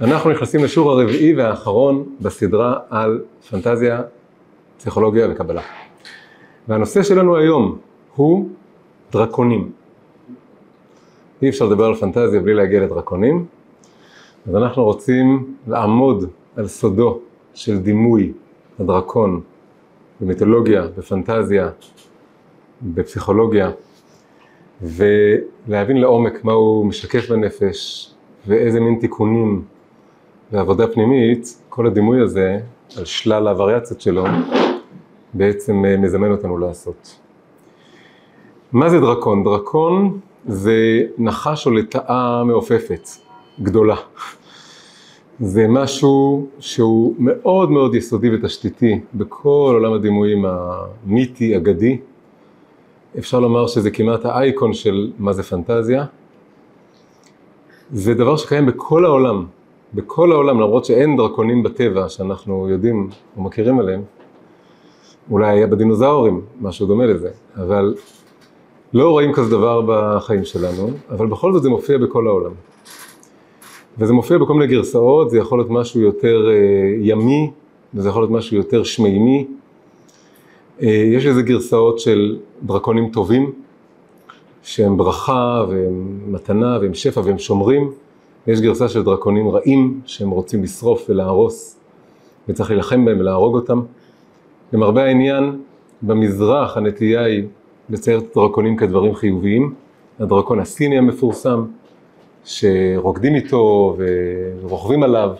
אנחנו נכנסים לשיעור הרביעי והאחרון בסדרה על פנטזיה, פסיכולוגיה וקבלה. והנושא שלנו היום הוא דרקונים. אי אפשר לדבר על פנטזיה בלי להגיע לדרקונים, אז אנחנו רוצים לעמוד על סודו של דימוי הדרקון במיתולוגיה, בפנטזיה, בפסיכולוגיה, ולהבין לעומק מה הוא משקף בנפש ואיזה מין תיקונים ועבודה פנימית, כל הדימוי הזה, על שלל הווריאציות שלו, בעצם אה, מזמן אותנו לעשות. מה זה דרקון? דרקון זה נחש או לטאה מעופפת, גדולה. זה משהו שהוא מאוד מאוד יסודי ותשתיתי בכל עולם הדימויים המיתי, אגדי. אפשר לומר שזה כמעט האייקון של מה זה פנטזיה. זה דבר שקיים בכל העולם, בכל העולם, למרות שאין דרקונים בטבע שאנחנו יודעים או מכירים עליהם. אולי היה בדינוזאורים, משהו דומה לזה, אבל לא רואים כזה דבר בחיים שלנו, אבל בכל זאת זה מופיע בכל העולם. וזה מופיע בכל מיני גרסאות, זה יכול להיות משהו יותר אה, ימי, וזה יכול להיות משהו יותר שמימי. אה, יש איזה גרסאות של דרקונים טובים, שהם ברכה והם מתנה והם שפע והם שומרים. יש גרסה של דרקונים רעים, שהם רוצים לשרוף ולהרוס, וצריך להילחם בהם ולהרוג אותם. למרבה העניין, במזרח הנטייה היא לצייר את הדרקונים כדברים חיוביים. הדרקון הסיני המפורסם, שרוקדים איתו ורוכבים עליו,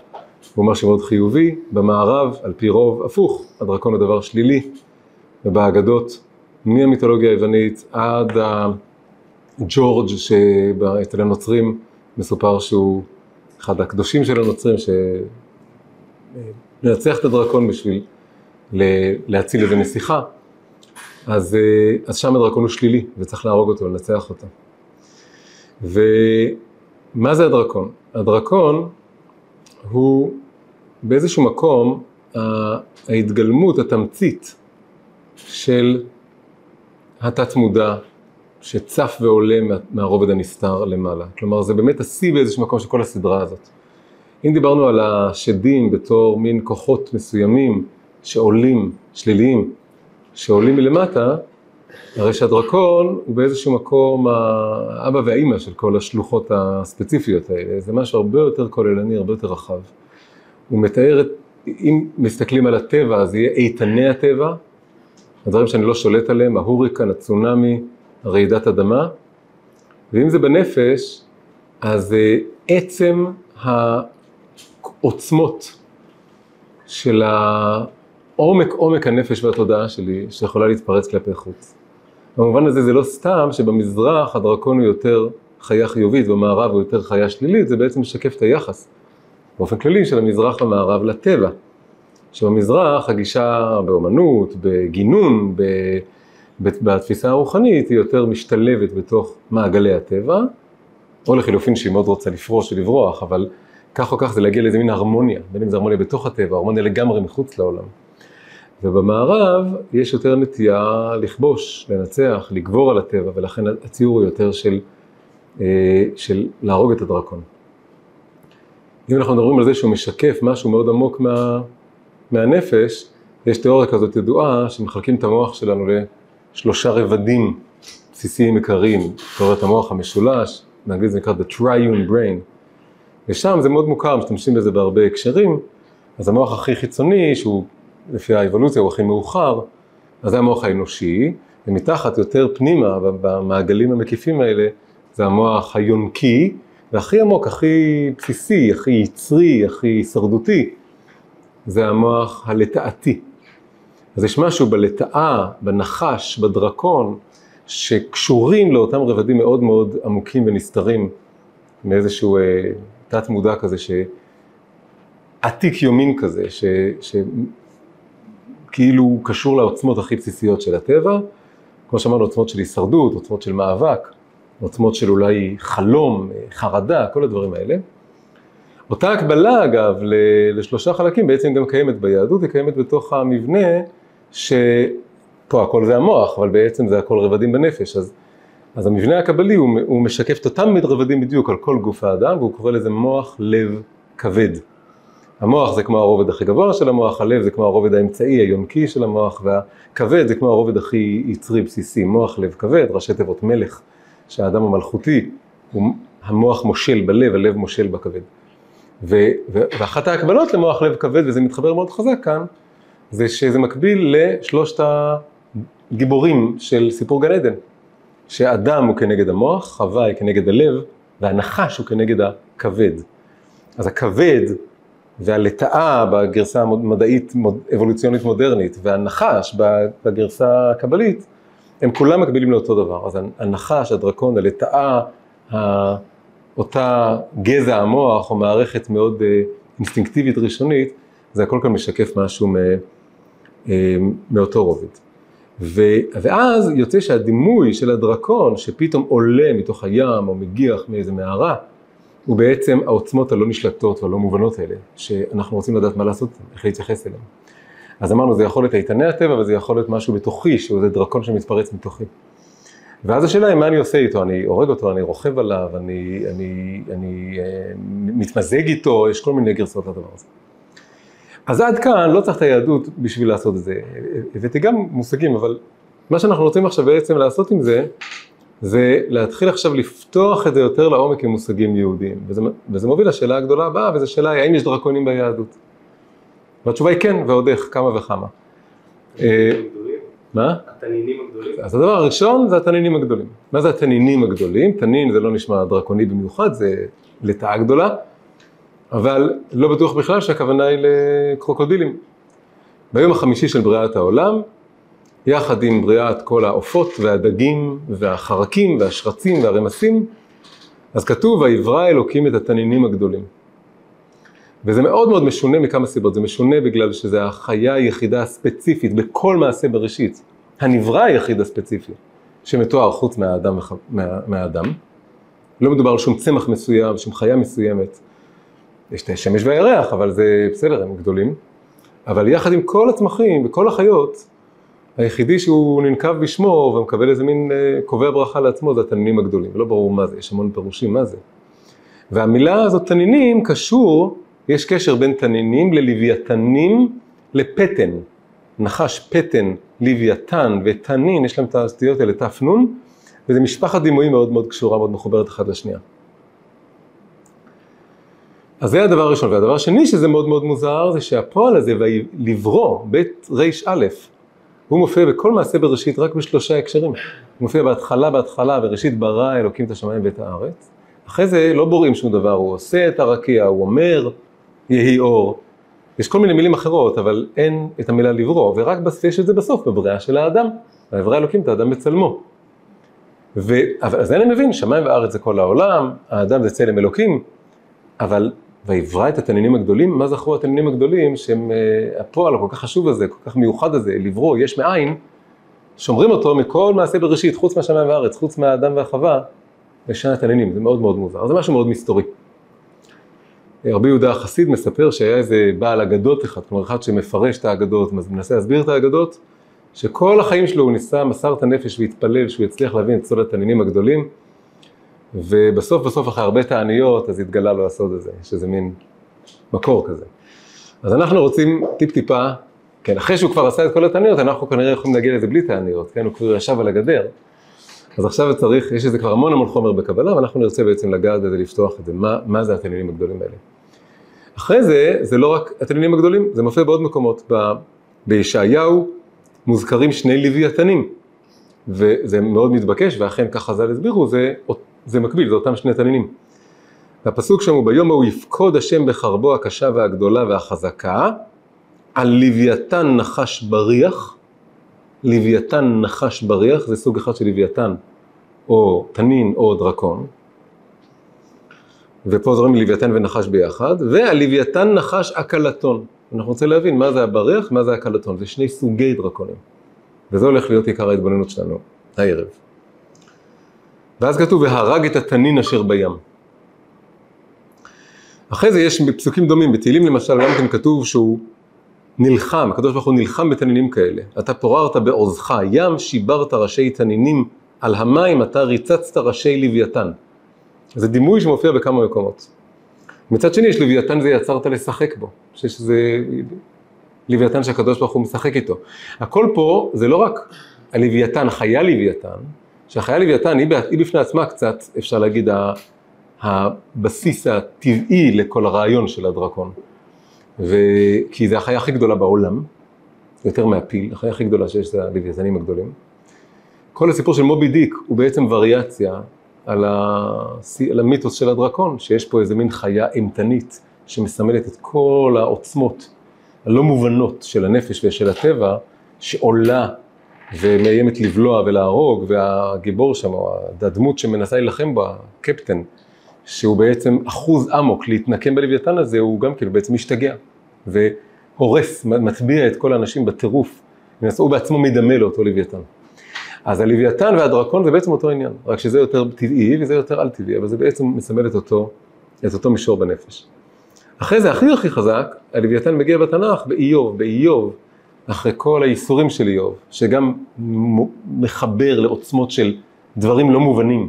הוא משהו מאוד חיובי. במערב, על פי רוב, הפוך, הדרקון הוא דבר שלילי. ובאגדות, מהמיתולוגיה היוונית עד הג'ורג' שאצל הנוצרים מסופר שהוא אחד הקדושים של הנוצרים, שמנצח את הדרקון בשביל להציל איזה נסיכה, אז, אז שם הדרקון הוא שלילי וצריך להרוג אותו, לנצח אותו. ומה זה הדרקון? הדרקון הוא באיזשהו מקום ההתגלמות, התמצית של התת מודע שצף ועולה מהרובד הנסתר למעלה. כלומר, זה באמת השיא באיזשהו מקום של כל הסדרה הזאת. אם דיברנו על השדים בתור מין כוחות מסוימים שעולים, שליליים, שעולים מלמטה, הרי שהדרקון הוא באיזשהו מקום האבא והאימא של כל השלוחות הספציפיות האלה, זה משהו הרבה יותר כוללני, הרבה יותר רחב. הוא מתאר את, אם מסתכלים על הטבע, אז יהיה איתני הטבע, הדברים שאני לא שולט עליהם, ההוריקן, הצונאמי, רעידת אדמה, ואם זה בנפש, אז אה, עצם העוצמות של העומק עומק הנפש והתודעה שלי, שיכולה להתפרץ כלפי חוץ. במובן הזה זה לא סתם שבמזרח הדרקון הוא יותר חיה חיובית, במערב הוא יותר חיה שלילית, זה בעצם משקף את היחס, באופן כללי, של המזרח והמערב לטבע. שבמזרח הגישה באומנות, בגינון, ב... בתפיסה הרוחנית היא יותר משתלבת בתוך מעגלי הטבע, או לחילופין שהיא מאוד רוצה לפרוש ולברוח, אבל כך או כך זה להגיע לאיזה מין הרמוניה, בין אם זה הרמוניה בתוך הטבע, הרמוניה לגמרי מחוץ לעולם. ובמערב יש יותר נטייה לכבוש, לנצח, לגבור על הטבע, ולכן הציור הוא יותר של, אה, של להרוג את הדרקון. אם אנחנו מדברים על זה שהוא משקף משהו מאוד עמוק מה, מהנפש, יש תיאוריה כזאת ידועה שמחלקים את המוח שלנו שלושה רבדים בסיסיים עיקריים, תיאוריית המוח המשולש, באנגלית זה נקרא The Triune Brain, ושם זה מאוד מוכר, משתמשים בזה בהרבה הקשרים, אז המוח הכי חיצוני, שהוא לפי האבולוציה הוא הכי מאוחר, אז זה המוח האנושי, ומתחת יותר פנימה, במעגלים המקיפים האלה, זה המוח היונקי, והכי עמוק, הכי בסיסי, הכי יצרי, הכי הישרדותי, זה המוח הלטאתי. אז יש משהו בלטאה, בנחש, בדרקון, שקשורים לאותם רבדים מאוד מאוד עמוקים ונסתרים מאיזשהו אה, תת מודע כזה, שעתיק יומין כזה, שכאילו קשור לעוצמות הכי בסיסיות של הטבע, כמו שאמרנו, עוצמות של הישרדות, עוצמות של מאבק, עוצמות של אולי חלום, חרדה, כל הדברים האלה. אותה הקבלה אגב לשלושה חלקים בעצם גם קיימת ביהדות, היא קיימת בתוך המבנה שפה הכל זה המוח, אבל בעצם זה הכל רבדים בנפש, אז, אז המבנה הקבלי הוא, הוא משקף את אותם רבדים בדיוק על כל גוף האדם, והוא קורא לזה מוח, לב כבד. המוח זה כמו הרובד הכי גבוה של המוח, הלב זה כמו הרובד האמצעי, היונקי של המוח, והכבד זה כמו הרובד הכי יצרי בסיסי, מוח לב כבד, ראשי תיבות מלך, שהאדם המלכותי, הוא המוח מושל בלב, הלב מושל בכבד. ו, ו, ואחת ההקבלות למוח לב כבד, וזה מתחבר מאוד חזק כאן, זה שזה מקביל לשלושת הגיבורים של סיפור גן עדן, שאדם הוא כנגד המוח, חווה היא כנגד הלב, והנחש הוא כנגד הכבד. אז הכבד והלטאה בגרסה המדעית אבולוציונית מודרנית, והנחש בגרסה הקבלית, הם כולם מקבילים לאותו דבר. אז הנחש, הדרקון, הלטאה, אותה גזע המוח או מערכת מאוד אה, אינסטינקטיבית ראשונית, זה הכל כאן משקף משהו מאותו רובד. ואז יוצא שהדימוי של הדרקון שפתאום עולה מתוך הים או מגיח מאיזה מערה, הוא בעצם העוצמות הלא נשלטות והלא מובנות האלה, שאנחנו רוצים לדעת מה לעשות, איך להתייחס אליהם. אז אמרנו, זה יכול להיות איתני הטבע, וזה יכול להיות משהו בתוכי, שהוא איזה דרקון שמתפרץ מתוכי. ואז השאלה היא, מה אני עושה איתו? אני הורג אותו, אני רוכב עליו, אני, אני, אני אה, מתמזג איתו, יש כל מיני גרסאות לדבר הזה. אז עד כאן לא צריך את היהדות בשביל לעשות את זה. הבאתי גם מושגים, אבל מה שאנחנו רוצים עכשיו בעצם לעשות עם זה, זה להתחיל עכשיו לפתוח את זה יותר לעומק עם מושגים יהודיים. וזה, וזה מוביל לשאלה הגדולה הבאה, וזו שאלה היא, האם יש דרקונים ביהדות? והתשובה היא כן, ועוד איך, כמה וכמה. אה, מה? התנינים הגדולים. אז הדבר הראשון זה התנינים הגדולים. מה זה התנינים הגדולים? תנין זה לא נשמע דרקוני במיוחד, זה לטאה גדולה, אבל לא בטוח בכלל שהכוונה היא לקרוקודילים. ביום החמישי של בריאת העולם, יחד עם בריאת כל העופות והדגים והחרקים והשרצים והרמסים, אז כתוב, ויברא אלוקים את התנינים הגדולים. וזה מאוד מאוד משונה מכמה סיבות, זה משונה בגלל שזה החיה היחידה הספציפית בכל מעשה בראשית, הנברא היחיד הספציפי, שמתואר חוץ מהאדם, מה, מהאדם. לא מדובר על שום צמח מסוים, שום חיה מסוימת. יש את השמש והירח, אבל זה בסדר, הם גדולים. אבל יחד עם כל הצמחים וכל החיות, היחידי שהוא ננקב בשמו ומקבל איזה מין אה, קובע ברכה לעצמו זה התנינים הגדולים. לא ברור מה זה, יש המון פירושים מה זה. והמילה הזאת תנינים קשור יש קשר בין תנינים ללוויתנים לפטן. נחש, פטן, לוויתן ותנין, יש להם את הסטיות האלה, תף וזה משפחת דימויים מאוד מאוד קשורה, מאוד מחוברת אחת לשנייה. אז זה הדבר הראשון. והדבר השני שזה מאוד מאוד מוזר, זה שהפועל הזה, לברוא, בית רי"א, הוא מופיע בכל מעשה בראשית רק בשלושה הקשרים. הוא מופיע בהתחלה, בהתחלה, בראשית ברא אלוקים את השמיים ואת הארץ. אחרי זה לא בוראים שום דבר, הוא עושה את הרקיע, הוא אומר, יהי אור. יש כל מיני מילים אחרות, אבל אין את המילה לברוא, ורק יש את זה בסוף, בבריאה של האדם. ויברא אלוקים את האדם בצלמו. ו... אז אני מבין, שמיים וארץ זה כל העולם, האדם זה צלם אלוקים, אבל ויברא את התנינים הגדולים, מה זכרו התנינים הגדולים שהם uh, הפועל הכל כך חשוב הזה, כל כך מיוחד הזה, לברוא, יש מאין, שומרים אותו מכל מעשה בראשית, חוץ מהשמיים וארץ, חוץ מהאדם והחווה, לשנה התנינים, זה מאוד מאוד מוזר, זה משהו מאוד מסתורי. רבי יהודה החסיד מספר שהיה איזה בעל אגדות אחד, כלומר אחד שמפרש את האגדות, מנסה להסביר את האגדות, שכל החיים שלו הוא ניסה, מסר את הנפש והתפלל שהוא יצליח להבין את סוד התנינים הגדולים, ובסוף בסוף אחרי הרבה תעניות אז התגלה לו הסוד הזה, שזה מין מקור כזה. אז אנחנו רוצים טיפ טיפה, כן, אחרי שהוא כבר עשה את כל התעניות, אנחנו כנראה יכולים להגיע לזה בלי תעניות, כן, הוא כבר ישב על הגדר. אז עכשיו צריך, יש איזה כבר המון המון חומר בקבלה, ואנחנו נרצה בעצם לגעת בזה, לפתוח את זה, מה, מה זה התנינים הגדולים האלה. אחרי זה, זה לא רק התנינים הגדולים, זה מופיע בעוד מקומות. ב, בישעיהו מוזכרים שני לוויתנים, וזה מאוד מתבקש, ואכן כך חז"ל הסבירו, זה, זה מקביל, זה אותם שני תנינים. והפסוק שם הוא ביום ההוא יפקוד השם בחרבו הקשה והגדולה והחזקה, על לוויתן נחש בריח, לוויתן נחש בריח, זה סוג אחד של לוויתן, או תנין או דרקון, ופה זורם לוויתן ונחש ביחד, והלוויתן נחש הקלטון. אנחנו רוצים להבין מה זה הבריח, מה זה הקלטון, זה שני סוגי דרקונים. וזה הולך להיות עיקר ההתבוננות שלנו הערב. ואז כתוב, והרג את התנין אשר בים. אחרי זה יש פסוקים דומים, בתהילים למשל, גם כן כתוב שהוא נלחם, הקדוש ברוך הוא נלחם בתנינים כאלה. אתה פוררת בעוזך, ים שיברת ראשי תנינים, על המים אתה ריצצת ראשי לוויתן. זה דימוי שמופיע בכמה מקומות. מצד שני, יש לוויתן זה יצרת לשחק בו. חושב שזה לוויתן שהקדוש ברוך הוא משחק איתו. הכל פה זה לא רק הלוויתן, חיה לוויתן, שהחיה לוויתן היא, היא בפני עצמה קצת, אפשר להגיד, הבסיס הטבעי לכל הרעיון של הדרקון. וכי זה החיה הכי גדולה בעולם, יותר מהפיל, החיה הכי גדולה שיש זה הלוויתנים הגדולים. כל הסיפור של מובי דיק הוא בעצם וריאציה על, ה... על המיתוס של הדרקון, שיש פה איזה מין חיה אימתנית שמסמלת את כל העוצמות הלא מובנות של הנפש ושל הטבע, שעולה ומאיימת לבלוע ולהרוג, והגיבור שם, הדמות שמנסה להילחם בו, הקפטן, שהוא בעצם אחוז אמוק להתנקם בלוויתן הזה, הוא גם כאילו בעצם משתגע, והורס, מטביע את כל האנשים בטירוף, הוא בעצמו מדמה לאותו לוויתן. אז הלוויתן והדרקון זה בעצם אותו עניין, רק שזה יותר טבעי וזה יותר על טבעי, אבל זה בעצם מסמל את אותו, את אותו מישור בנפש. אחרי זה, הכי הכי חזק, הלוויתן מגיע בתנ"ך באיוב, באיוב, אחרי כל הייסורים של איוב, שגם מחבר לעוצמות של דברים לא מובנים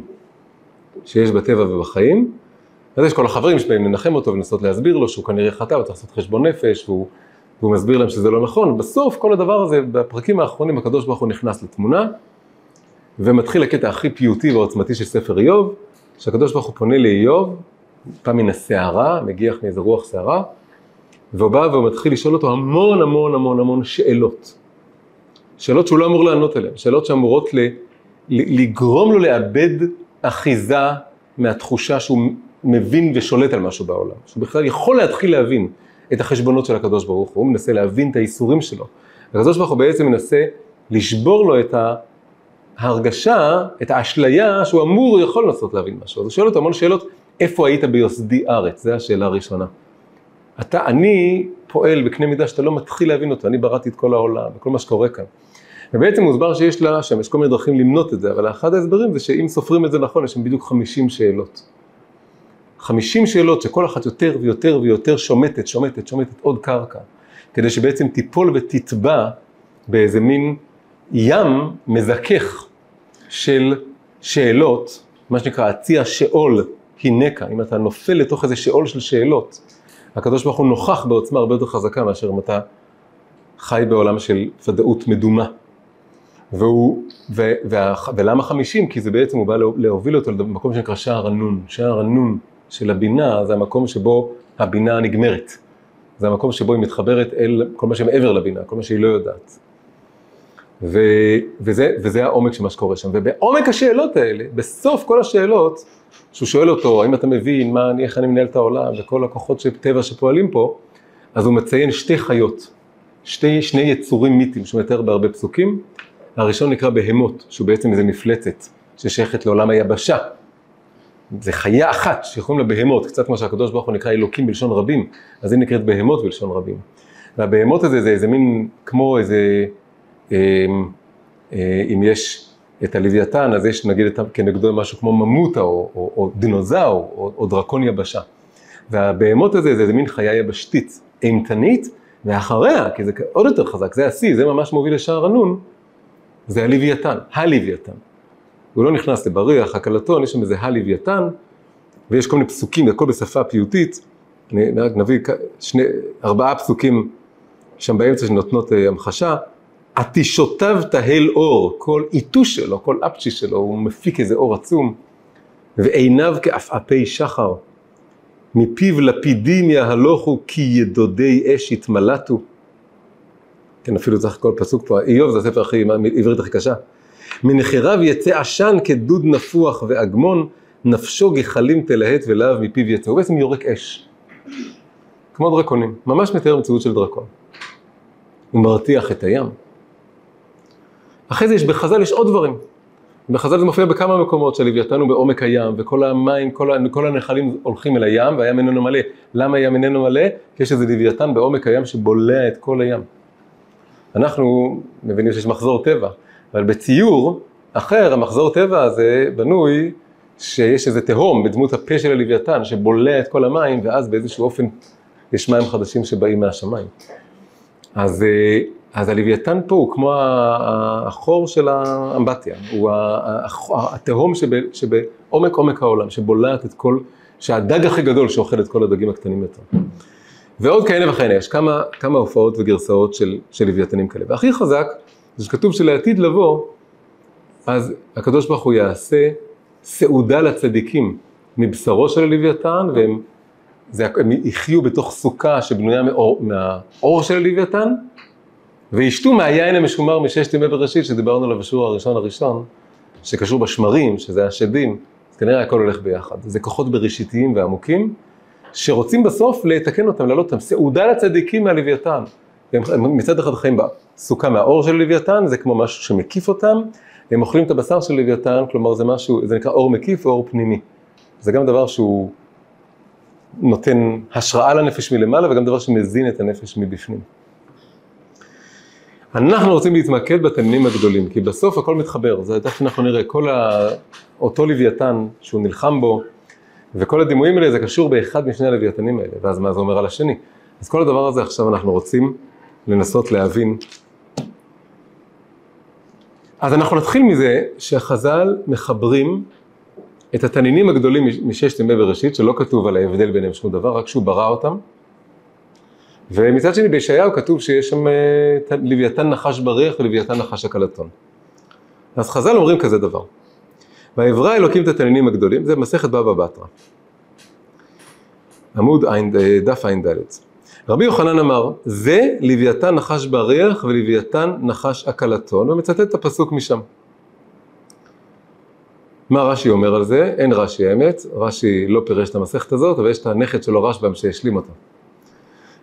שיש בטבע ובחיים, אז יש כל החברים שבאים לנחם אותו ולנסות להסביר לו שהוא כנראה חטא וצריך לעשות חשבון נפש, והוא, והוא מסביר להם שזה לא נכון. בסוף כל הדבר הזה, בפרקים האחרונים הקדוש ברוך הוא נכנס לתמונה, ומתחיל הקטע הכי פיוטי ועוצמתי של ספר איוב, שהקדוש ברוך הוא פונה לאיוב, פעם מן הסערה, מגיח מאיזה רוח סערה, והוא בא והוא מתחיל לשאול אותו המון המון המון המון שאלות. שאלות שהוא לא אמור לענות עליהן, שאלות שאמורות ל, ל, לגרום לו לאבד אחיזה מהתחושה שהוא מבין ושולט על משהו בעולם, שהוא בכלל יכול להתחיל להבין את החשבונות של הקדוש ברוך הוא, הוא מנסה להבין את האיסורים שלו. הקדוש ברוך הוא בעצם מנסה לשבור לו את ההרגשה, את האשליה שהוא אמור, יכול לנסות להבין משהו. אז הוא שואל אותו המון שאלות, איפה היית ביוסדי ארץ? זו השאלה הראשונה. אתה, אני פועל בקנה מידה שאתה לא מתחיל להבין אותו, אני בראתי את כל העולם, וכל מה שקורה כאן. ובעצם מוסבר שיש לה שם, יש כל מיני דרכים למנות את זה, אבל אחד ההסברים זה שאם סופרים את זה נכון, יש שם בדיוק 50 שאלות. 50 שאלות שכל אחת יותר ויותר ויותר שומטת, שומטת, שומטת עוד קרקע, כדי שבעצם תיפול ותטבע באיזה מין ים מזכך של שאלות, מה שנקרא הציע שאול הינקה, אם אתה נופל לתוך איזה שאול של שאלות, הקדוש ברוך הוא נוכח בעוצמה הרבה יותר חזקה מאשר אם אתה חי בעולם של ודאות מדומה. והוא, ו, וה, ולמה חמישים? כי זה בעצם, הוא בא להוביל אותו למקום שנקרא שער הנון. שער הנון של הבינה זה המקום שבו הבינה נגמרת. זה המקום שבו היא מתחברת אל כל מה שמעבר לבינה, כל מה שהיא לא יודעת. ו, וזה, וזה העומק של מה שקורה שם. ובעומק השאלות האלה, בסוף כל השאלות, שהוא שואל אותו, האם אתה מבין מה אני, איך אני מנהל את העולם, וכל הכוחות של טבע שפועלים פה, אז הוא מציין שתי חיות, שתי, שני יצורים מיתיים שהוא מתאר בהרבה פסוקים. הראשון נקרא בהמות, שהוא בעצם איזה מפלצת ששייכת לעולם היבשה. זה חיה אחת שיכולים לבהמות, קצת כמו שהקדוש ברוך הוא נקרא אלוקים בלשון רבים, אז היא נקראת בהמות בלשון רבים. והבהמות הזה זה איזה מין, כמו איזה, אה, אה, אם יש את הלוויתן, אז יש נגיד כנגדו משהו כמו ממוטה או, או, או דינוזאור או, או דרקון יבשה. והבהמות הזה זה איזה מין חיה יבשתית, אימתנית, ואחריה, כי זה עוד יותר חזק, זה השיא, זה ממש מוביל לשער הנון, זה הלוויתן, הלוויתן. הוא לא נכנס לבריח, הקלטון, יש שם איזה הלוויתן, ויש כל מיני פסוקים, הכל בשפה פיוטית, אני רק נביא שני, ארבעה פסוקים שם באמצע שנותנות אה, המחשה, עטישותיו תהל אור, כל עיתוש שלו, כל אפצ'י שלו, הוא מפיק איזה אור עצום, ועיניו כעפעפי שחר, מפיו לפידים יהלוכו כי ידודי אש יתמלטו. כן, אפילו צריך כל פסוק פה, איוב זה הספר הכי, עברית הכי קשה. מנחיריו יצא עשן כדוד נפוח ואגמון, נפשו גחלים תלהט ולהב מפיו יצא. הוא בעצם יורק אש. כמו דרקונים, ממש מתאר מציאות של דרקון. הוא מרתיח את הים. אחרי זה יש בחז"ל יש עוד דברים. בחז"ל זה מופיע בכמה מקומות שהלוויתן הוא בעומק הים וכל המים, כל, כל הנחלים הולכים אל הים והים איננו מלא. למה הים איננו מלא? כי יש איזה לוויתן בעומק הים שבולע את כל הים. אנחנו מבינים שיש מחזור טבע, אבל בציור אחר המחזור טבע הזה בנוי שיש איזה תהום בדמות הפה של הלוויתן שבולע את כל המים ואז באיזשהו אופן יש מים חדשים שבאים מהשמיים. אז אה, אז הלוויתן פה הוא כמו החור של האמבטיה, הוא התהום שבעומק עומק העולם, שבולעת את כל, שהדג הכי גדול שאוכל את כל הדגים הקטנים יותר. ועוד כהנה וכהנה, יש כמה, כמה הופעות וגרסאות של, של לוויתנים כאלה. והכי חזק, זה שכתוב שלעתיד לבוא, אז הקדוש ברוך הוא יעשה סעודה לצדיקים מבשרו של הלוויתן, והם זה, יחיו בתוך סוכה שבנויה מאור, מהאור של הלוויתן, וישתו מהיין המשומר מששת ימי בראשית, שדיברנו עליו בשיעור הראשון הראשון, שקשור בשמרים, שזה השדים, אז כנראה הכל הולך ביחד. זה כוחות בראשיתיים ועמוקים, שרוצים בסוף לתקן אותם, להעלות אותם. סעודה לצדיקים מהלוויתן. הם מצד אחד חיים בסוכה מהאור של לוויתן, זה כמו משהו שמקיף אותם, הם אוכלים את הבשר של לוויתן, כלומר זה משהו, זה נקרא אור מקיף ואור פנימי. זה גם דבר שהוא נותן השראה לנפש מלמעלה וגם דבר שמזין את הנפש מבפנים. אנחנו רוצים להתמקד בתנינים הגדולים, כי בסוף הכל מתחבר, זה תכף אנחנו נראה, כל ה... אותו לוויתן שהוא נלחם בו, וכל הדימויים האלה זה קשור באחד משני הלוויתנים האלה, ואז מה זה אומר על השני. אז כל הדבר הזה עכשיו אנחנו רוצים לנסות להבין. אז אנחנו נתחיל מזה שהחז"ל מחברים את התנינים הגדולים מששת ימי בראשית, שלא כתוב על ההבדל ביניהם שום דבר, רק שהוא ברא אותם. ומצד שני בישעיהו כתוב שיש שם אה, לוויתן נחש בריח ולוויתן נחש הקלטון. אז חז"ל אומרים כזה דבר. ויברא אלוקים את התנינים הגדולים, זה מסכת בבא בתרא. עמוד אה, דף ע"ד. רבי יוחנן אמר, זה לוויתן נחש בריח ולוויתן נחש הקלטון, ומצטט את הפסוק משם. מה רש"י אומר על זה? אין רש"י האמת, רש"י לא פירש את המסכת הזאת, אבל יש את הנכד שלו רשב"ם שהשלים אותה.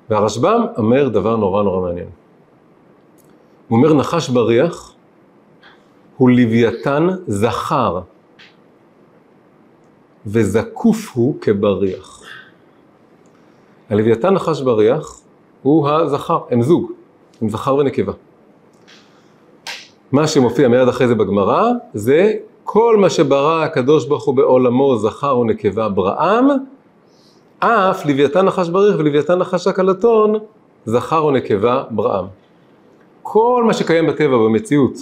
והרשב"ם אומר דבר נורא נורא מעניין. הוא אומר נחש בריח הוא לוויתן זכר וזקוף הוא כבריח. הלוויתן נחש בריח הוא הזכר, הם זוג, הם זכר ונקבה. מה שמופיע מיד אחרי זה בגמרא זה כל מה שברא הקדוש ברוך הוא בעולמו זכר ונקבה בראם, אף לוויתן נחש בריח ולוויתן נחש הקלטון זכר ונקבה בראם. כל מה שקיים בטבע במציאות,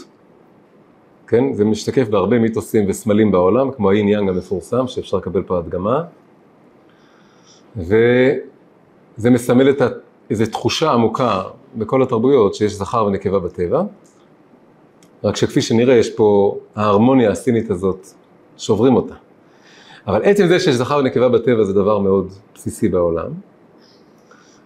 כן, זה משתקף בהרבה מיתוסים וסמלים בעולם, כמו האין יאנג המפורסם, שאפשר לקבל פה הדגמה, וזה מסמל את איזו תחושה עמוקה בכל התרבויות שיש זכר ונקבה בטבע. רק שכפי שנראה, יש פה ההרמוניה הסינית הזאת, שוברים אותה. אבל עצם זה שיש זכר ונקבה בטבע זה דבר מאוד בסיסי בעולם.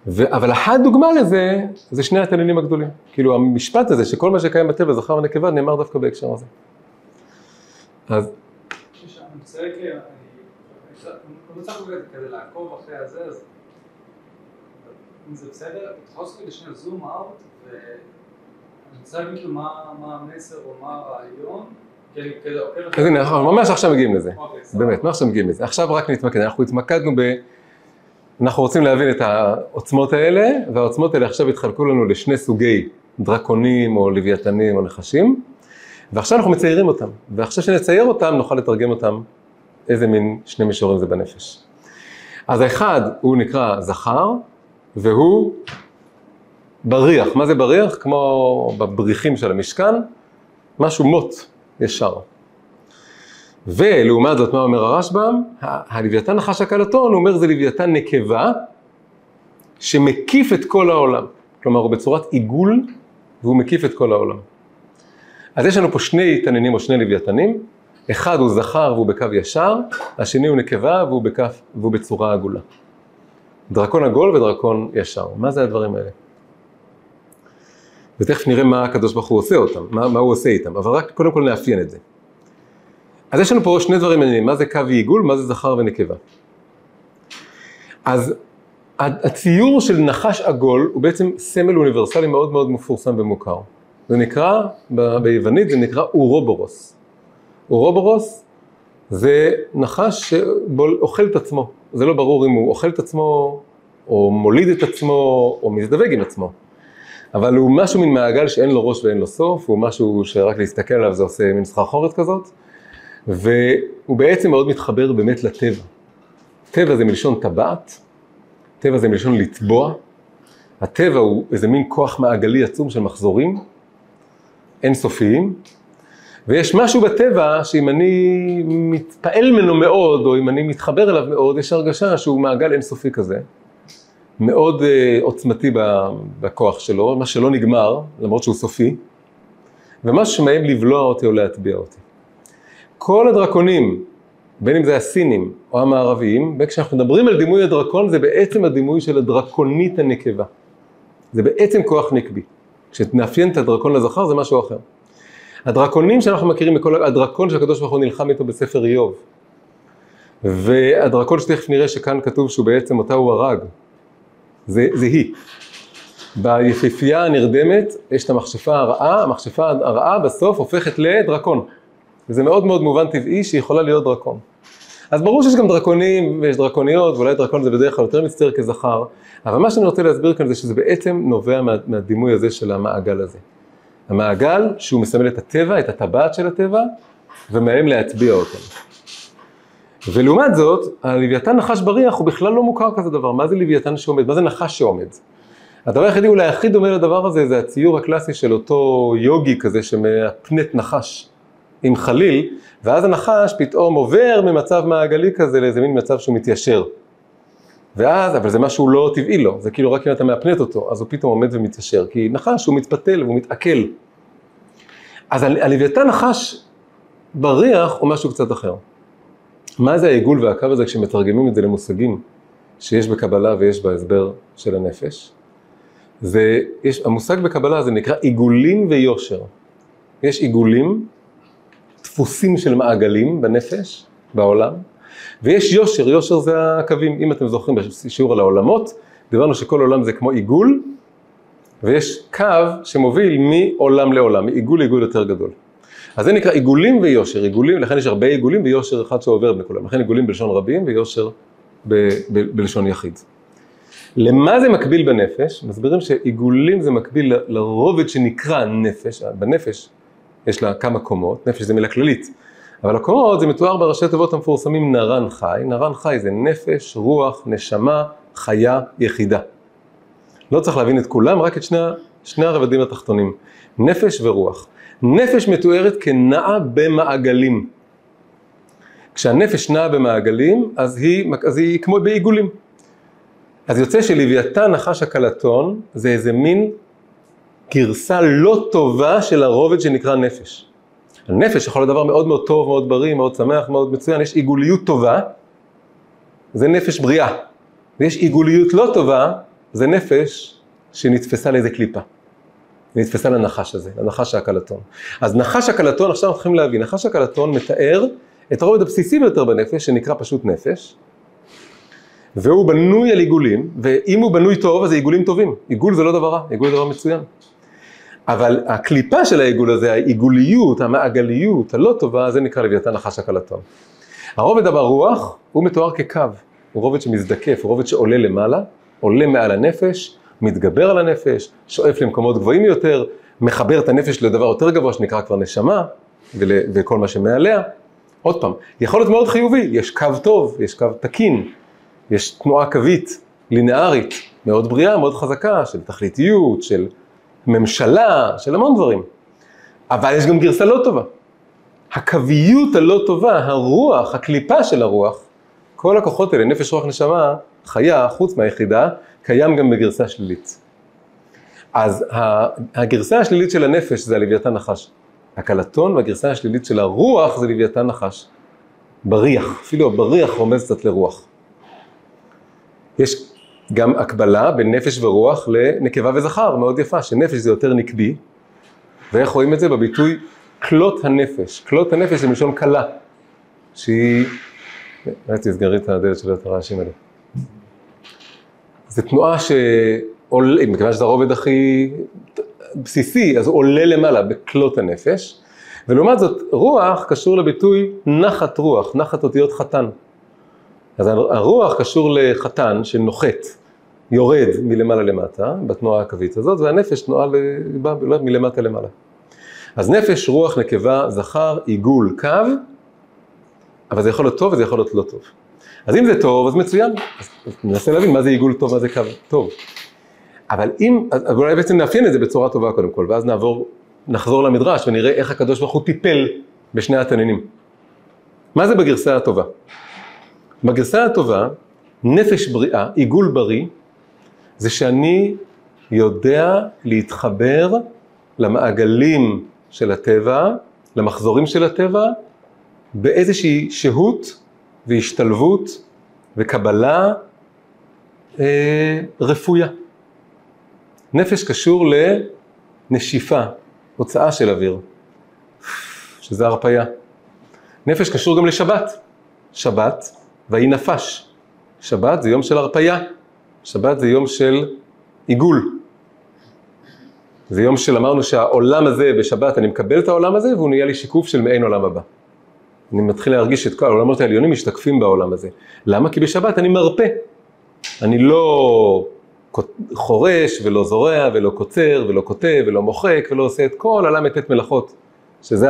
ו... אבל אחת דוגמה לזה, זה שני התנינים הגדולים. כאילו המשפט הזה, שכל מה שקיים בטבע, זכר ונקבה, נאמר דווקא בהקשר הזה. אז... אם זה בסדר, אתה לי שנייה זום אאוט רוצה להגיד לו מה המסר או מה הרעיון, אז הנה, אנחנו ממש עכשיו מגיעים לזה, אוקיי, באמת, ממש עכשיו מגיעים לזה. עכשיו רק נתמקד, אנחנו התמקדנו ב... אנחנו רוצים להבין את העוצמות האלה, והעוצמות האלה עכשיו התחלקו לנו לשני סוגי דרקונים או לוויתנים או נחשים, ועכשיו אנחנו מציירים אותם, ועכשיו שנצייר אותם נוכל לתרגם אותם איזה מין שני מישורים זה בנפש. אז האחד הוא נקרא זכר, והוא בריח, מה זה בריח? כמו בבריחים של המשכן, משהו מוט ישר. ולעומת זאת, מה אומר הרשב"ם? הלוויתן נחש הקלטון, הוא אומר זה לוויתן נקבה, שמקיף את כל העולם. כלומר, הוא בצורת עיגול, והוא מקיף את כל העולם. אז יש לנו פה שני תנינים או שני לוויתנים, אחד הוא זכר והוא בקו ישר, השני הוא נקבה והוא, בכף, והוא בצורה עגולה. דרקון עגול ודרקון ישר. מה זה הדברים האלה? ותכף נראה מה הקדוש ברוך הוא עושה אותם, מה, מה הוא עושה איתם, אבל רק קודם כל נאפיין את זה. אז יש לנו פה שני דברים מעניינים, מה זה קו עיגול, מה זה זכר ונקבה. אז הציור של נחש עגול הוא בעצם סמל אוניברסלי מאוד מאוד מפורסם ומוכר. זה נקרא, ביוונית זה נקרא אורובורוס. אורובורוס זה נחש שאוכל את עצמו, זה לא ברור אם הוא אוכל את עצמו, או מוליד את עצמו, או מזדווג עם עצמו. אבל הוא משהו מן מעגל שאין לו ראש ואין לו סוף, הוא משהו שרק להסתכל עליו זה עושה מין סחרחורת כזאת, והוא בעצם מאוד מתחבר באמת לטבע. טבע זה מלשון טבעת, טבע זה מלשון לטבוע, הטבע הוא איזה מין כוח מעגלי עצום של מחזורים, אינסופיים, ויש משהו בטבע שאם אני מתפעל ממנו מאוד, או אם אני מתחבר אליו מאוד, יש הרגשה שהוא מעגל אינסופי כזה, מאוד uh, עוצמתי בכוח שלו, מה שלא נגמר, למרות שהוא סופי, ומשהו שמאיים לבלוע אותי או להטביע אותי. כל הדרקונים, בין אם זה הסינים או המערביים, וכשאנחנו מדברים על דימוי הדרקון, זה בעצם הדימוי של הדרקונית הנקבה. זה בעצם כוח נקבי. כשנאפיין את הדרקון לזכר זה משהו אחר. הדרקונים שאנחנו מכירים, מכל, הדרקון שהקדוש ברוך הוא נלחם איתו בספר איוב, והדרקון שתכף נראה שכאן כתוב שהוא בעצם אותה הוא הרג, זה, זה היא. ביפיפייה הנרדמת יש את המכשפה הרעה, המכשפה הרעה בסוף הופכת לדרקון. וזה מאוד מאוד מובן טבעי שהיא יכולה להיות דרקון. אז ברור שיש גם דרקונים ויש דרקוניות, ואולי דרקון זה בדרך כלל יותר מצטייר כזכר, אבל מה שאני רוצה להסביר כאן זה שזה בעצם נובע מה, מהדימוי הזה של המעגל הזה. המעגל שהוא מסמל את הטבע, את הטבעת של הטבע, ומאיים להטביע אותם. ולעומת זאת, הלוויתן נחש בריח הוא בכלל לא מוכר כזה דבר. מה זה לוויתן שעומד? מה זה נחש שעומד? הדבר היחידי אולי הכי דומה לדבר הזה זה הציור הקלאסי של אותו יוגי כזה שמפנט נחש עם חליל, ואז הנחש פתאום עובר ממצב מעגלי כזה לאיזה מין מצב שהוא מתיישר. ואז, אבל זה משהו לא טבעי לו, זה כאילו רק אם אתה מאפנט אותו, אז הוא פתאום עומד ומתיישר, כי נחש הוא מתפתל והוא מתעכל. אז הלוויתן נחש בריח הוא משהו קצת אחר. מה זה העיגול והקו הזה כשמתרגמים את זה למושגים שיש בקבלה ויש בהסבר של הנפש? זה, יש, המושג בקבלה זה נקרא עיגולים ויושר. יש עיגולים, דפוסים של מעגלים בנפש, בעולם, ויש יושר, יושר זה הקווים, אם אתם זוכרים בשיעור על העולמות, דיברנו שכל עולם זה כמו עיגול, ויש קו שמוביל מעולם לעולם, מעיגול לעיגול יותר גדול. אז זה נקרא עיגולים ויושר, עיגולים, לכן יש הרבה עיגולים ויושר אחד שעובר בין כולם, לכן עיגולים בלשון רבים ויושר ב, ב, בלשון יחיד. למה זה מקביל בנפש? מסבירים שעיגולים זה מקביל לרובד שנקרא נפש, בנפש יש לה כמה קומות, נפש זה מילה כללית, אבל הקומות זה מתואר בראשי תיבות המפורסמים נרן חי, נרן חי זה נפש, רוח, נשמה, חיה, יחידה. לא צריך להבין את כולם, רק את שני, שני הרבדים התחתונים, נפש ורוח. נפש מתוארת כנעה במעגלים. כשהנפש נעה במעגלים, אז היא, אז היא כמו בעיגולים. אז יוצא שלוויתן נחש הקלטון זה איזה מין גרסה לא טובה של הרובד שנקרא נפש. הנפש יכול להיות דבר מאוד מאוד טוב, מאוד בריא, מאוד שמח, מאוד מצוין, יש עיגוליות טובה, זה נפש בריאה. ויש עיגוליות לא טובה, זה נפש שנתפסה לאיזה קליפה. נתפסה לנחש הזה, לנחש הקלטון. אז נחש הקלטון, עכשיו אנחנו צריכים להבין, נחש הקלטון מתאר את הרובד הבסיסי ביותר בנפש, שנקרא פשוט נפש, והוא בנוי על עיגולים, ואם הוא בנוי טוב, אז זה עיגולים טובים. עיגול זה לא דבר רע, עיגול זה דבר מצוין. אבל הקליפה של העיגול הזה, העיגוליות, המעגליות, הלא טובה, זה נקרא לוויתן נחש הקלטון. הרובד ברוח הוא מתואר כקו, הוא רובד שמזדקף, הוא רובד שעולה למעלה, עולה מעל הנפש, מתגבר על הנפש, שואף למקומות גבוהים יותר, מחבר את הנפש לדבר יותר גבוה שנקרא כבר נשמה, ול, וכל מה שמעליה. עוד פעם, יכול להיות מאוד חיובי, יש קו טוב, יש קו תקין, יש תנועה קווית, לינארית, מאוד בריאה, מאוד חזקה, של תכליתיות, של ממשלה, של המון דברים. אבל יש גם גרסה לא טובה. הקוויות הלא טובה, הרוח, הקליפה של הרוח, כל הכוחות האלה, נפש, רוח, נשמה, חיה, חוץ מהיחידה, קיים גם בגרסה שלילית. אז הגרסה השלילית של הנפש זה הלוויתן נחש. הקלטון והגרסה השלילית של הרוח זה לוויתן נחש. בריח, אפילו הבריח רומז קצת לרוח. יש גם הקבלה בין נפש ורוח לנקבה וזכר, מאוד יפה, שנפש זה יותר נקבי, ואיך רואים את זה? בביטוי כלות הנפש. כלות הנפש זה מלשון כלה, שהיא... אולי תסגרי את הדלת של הרעשים האלה. זו תנועה שעולה, מכיוון שזה הרובד הכי בסיסי, אז הוא עולה למעלה בכלות הנפש, ולעומת זאת רוח קשור לביטוי נחת רוח, נחת אותיות חתן. אז הרוח קשור לחתן שנוחת, יורד מלמעלה למטה, בתנועה הקווית הזאת, והנפש תנועה מלמטה למעלה. אז נפש, רוח, נקבה, זכר, עיגול, קו, אבל זה יכול להיות טוב וזה יכול להיות לא טוב. אז אם זה טוב, אז מצוין. אז ננסה להבין מה זה עיגול טוב, מה זה קו טוב. אבל אם, אז אולי בעצם נאפיין את זה בצורה טובה קודם כל, ואז נעבור נחזור למדרש ונראה איך הקדוש ברוך הוא טיפל בשני התנינים. מה זה בגרסה הטובה? בגרסה הטובה, נפש בריאה, עיגול בריא, זה שאני יודע להתחבר למעגלים של הטבע, למחזורים של הטבע, באיזושהי שהות והשתלבות וקבלה אה, רפויה. נפש קשור לנשיפה, הוצאה של אוויר, שזה הרפאיה. נפש קשור גם לשבת. שבת, ויהי נפש. שבת זה יום של הרפאיה. שבת זה יום של עיגול. זה יום של אמרנו שהעולם הזה בשבת, אני מקבל את העולם הזה והוא נהיה לי שיקוף של מעין עולם הבא. אני מתחיל להרגיש את כל העולמות העליונים משתקפים בעולם הזה. למה? כי בשבת אני מרפא. אני לא חורש ולא זורע ולא קוצר ולא כותב ולא מוחק ולא עושה את כל הל"ט מלאכות, שזה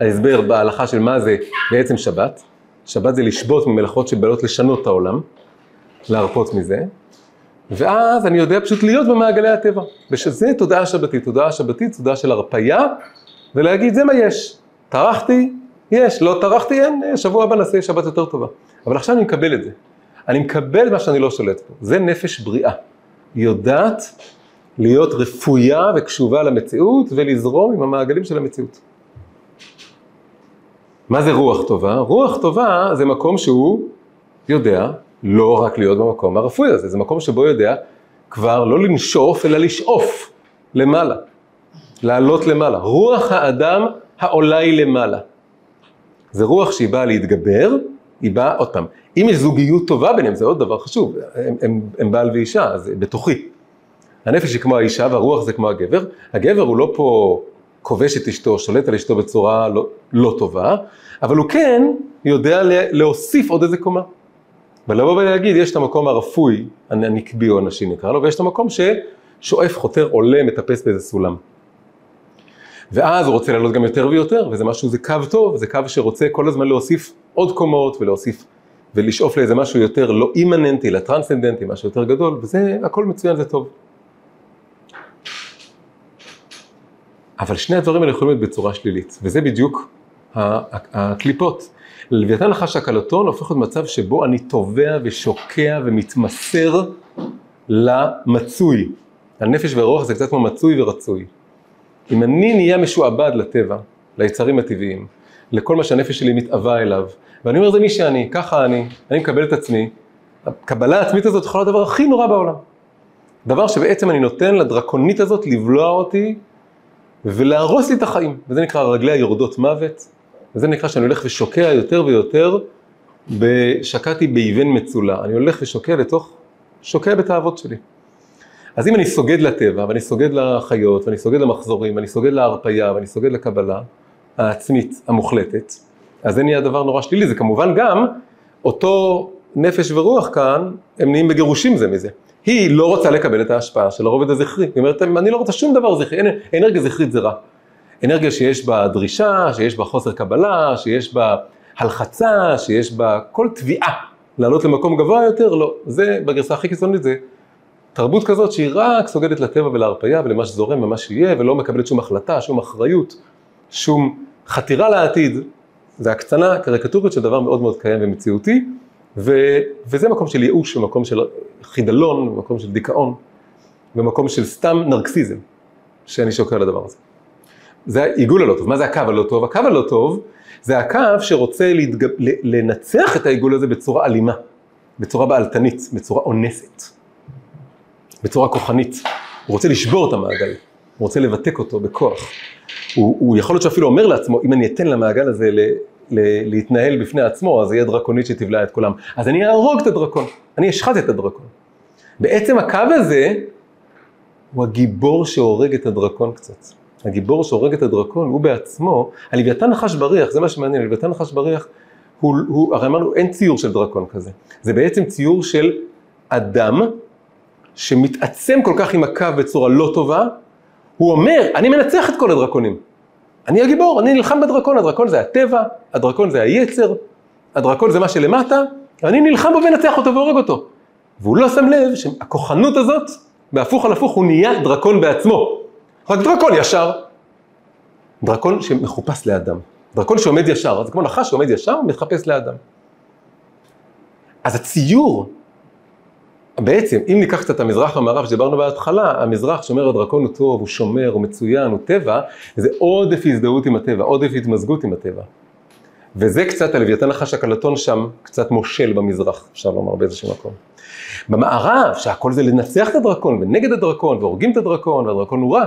ההסבר בהלכה של מה זה בעצם שבת. שבת זה לשבות ממלאכות שבאות לשנות את העולם, להרפות מזה. ואז אני יודע פשוט להיות במעגלי הטבע. ושזה תודעה שבתית, תודעה שבתית, תודעה של הרפייה, ולהגיד זה מה יש. טרחתי, יש, לא טרחתי, אין, שבוע הבא נעשה שבת יותר טובה. אבל עכשיו אני מקבל את זה. אני מקבל מה שאני לא שולט פה. זה נפש בריאה. היא יודעת להיות רפויה וקשובה למציאות ולזרום עם המעגלים של המציאות. מה זה רוח טובה? רוח טובה זה מקום שהוא יודע לא רק להיות במקום הרפואי הזה, זה מקום שבו יודע כבר לא לנשוף אלא לשאוף למעלה, לעלות למעלה. רוח האדם העולה היא למעלה. זה רוח שהיא באה להתגבר, היא באה, עוד פעם, אם יש זוגיות טובה ביניהם, זה עוד דבר חשוב, הם, הם, הם בעל ואישה, זה בתוכי. הנפש היא כמו האישה והרוח זה כמו הגבר, הגבר הוא לא פה כובש את אשתו, שולט על אשתו בצורה לא, לא טובה, אבל הוא כן יודע להוסיף עוד איזה קומה. ולבוא ולהגיד, יש את המקום הרפוי, הנקבי או הנשי נקרא לו, ויש את המקום ששואף, חותר, עולה, מטפס באיזה סולם. ואז הוא רוצה לעלות גם יותר ויותר, וזה משהו, זה קו טוב, זה קו שרוצה כל הזמן להוסיף עוד קומות ולהוסיף ולשאוף לאיזה משהו יותר לא אימננטי, אלא טרנסצנדנטי, משהו יותר גדול, וזה הכל מצוין, זה טוב. אבל שני הדברים האלה יכולים להיות בצורה שלילית, וזה בדיוק הקליפות. לוויתן נחש הקלטון הופך להיות מצב שבו אני תובע ושוקע ומתמסר למצוי. הנפש והרוח זה קצת כמו מצוי ורצוי. אם אני נהיה משועבד לטבע, ליצרים הטבעיים, לכל מה שהנפש שלי מתאווה אליו, ואני אומר זה מי שאני, ככה אני, אני מקבל את עצמי, הקבלה העצמית הזאת יכולה להיות הדבר הכי נורא בעולם. דבר שבעצם אני נותן לדרקונית הזאת לבלוע אותי ולהרוס לי את החיים, וזה נקרא רגלי היורדות מוות, וזה נקרא שאני הולך ושוקע יותר ויותר, שקעתי באבן מצולה, אני הולך ושוקע לתוך, שוקע בתאוות שלי. אז אם אני סוגד לטבע, ואני סוגד לחיות, ואני סוגד למחזורים, ואני סוגד להרפייה, ואני סוגד לקבלה העצמית המוחלטת, אז זה נהיה דבר נורא שלילי, זה כמובן גם אותו נפש ורוח כאן, הם נהיים בגירושים זה מזה. היא לא רוצה לקבל את ההשפעה של הרובד הזכרי, היא אומרת, אני לא רוצה שום דבר זכרי, אנרגיה זכרית זה רע. אנרגיה שיש בה דרישה, שיש בה חוסר קבלה, שיש בה הלחצה, שיש בה כל תביעה לעלות למקום גבוה יותר, לא. זה בגרסה הכי קיצונית זה תרבות כזאת שהיא רק סוגדת לטבע ולהרפייה ולמה שזורם ומה שיהיה, ולא מקבלת שום החלטה, שום אחריות, שום חתירה לעתיד. זה הקצנה קריקטורית של דבר מאוד מאוד קיים ומציאותי, ו, וזה מקום של ייאוש, ומקום של חידלון, ומקום של דיכאון, ומקום של סתם נרקסיזם, שאני שוקר על הדבר הזה. זה העיגול הלא טוב. מה זה הקו הלא טוב? הקו הלא טוב זה הקו שרוצה להתגב... לנצח את העיגול הזה בצורה אלימה, בצורה בעלתנית, בצורה אונסת, בצורה כוחנית. הוא רוצה לשבור את המעגל, הוא רוצה לבתק אותו בכוח. הוא, הוא יכול להיות שאפילו אומר לעצמו, אם אני אתן למעגל הזה ל, ל, להתנהל בפני עצמו, אז יהיה דרקונית שתבלע את כולם. אז אני אהרוג את הדרקון, אני אשחט את הדרקון. בעצם הקו הזה הוא הגיבור שהורג את הדרקון קצת. הגיבור שהורג את הדרקון הוא בעצמו, הלוויתן נחש בריח, זה מה שמעניין, הלוויתן נחש בריח, הוא, הוא, הרי אמרנו אין ציור של דרקון כזה, זה בעצם ציור של אדם שמתעצם כל כך עם הקו בצורה לא טובה, הוא אומר, אני מנצח את כל הדרקונים, אני הגיבור, אני נלחם בדרקון, הדרקון זה הטבע, הדרקון זה היצר, הדרקון זה מה שלמטה, אני נלחם בו ומנצח אותו והורג אותו. והוא לא שם לב שהכוחנות הזאת, בהפוך על הפוך, הוא נהיה דרקון בעצמו. רק דרקון ישר. דרקון שמחופש לאדם. דרקון שעומד ישר, זה כמו נחש שעומד ישר, מתחפש לאדם. אז הציור, בעצם, אם ניקח קצת את המזרח והמערב שדיברנו בהתחלה, המזרח שאומר הדרקון הוא טוב, הוא שומר, הוא מצוין, הוא טבע, זה עודף הזדהות עם הטבע, עודף התמזגות עם הטבע. וזה קצת, הלוויתן נחש הקלטון שם, קצת מושל במזרח, אפשר לומר באיזשהו מקום. במערב, שהכל זה לנצח את הדרקון, ונגד הדרקון, והורגים את הדרקון, והדרקון הוא רע.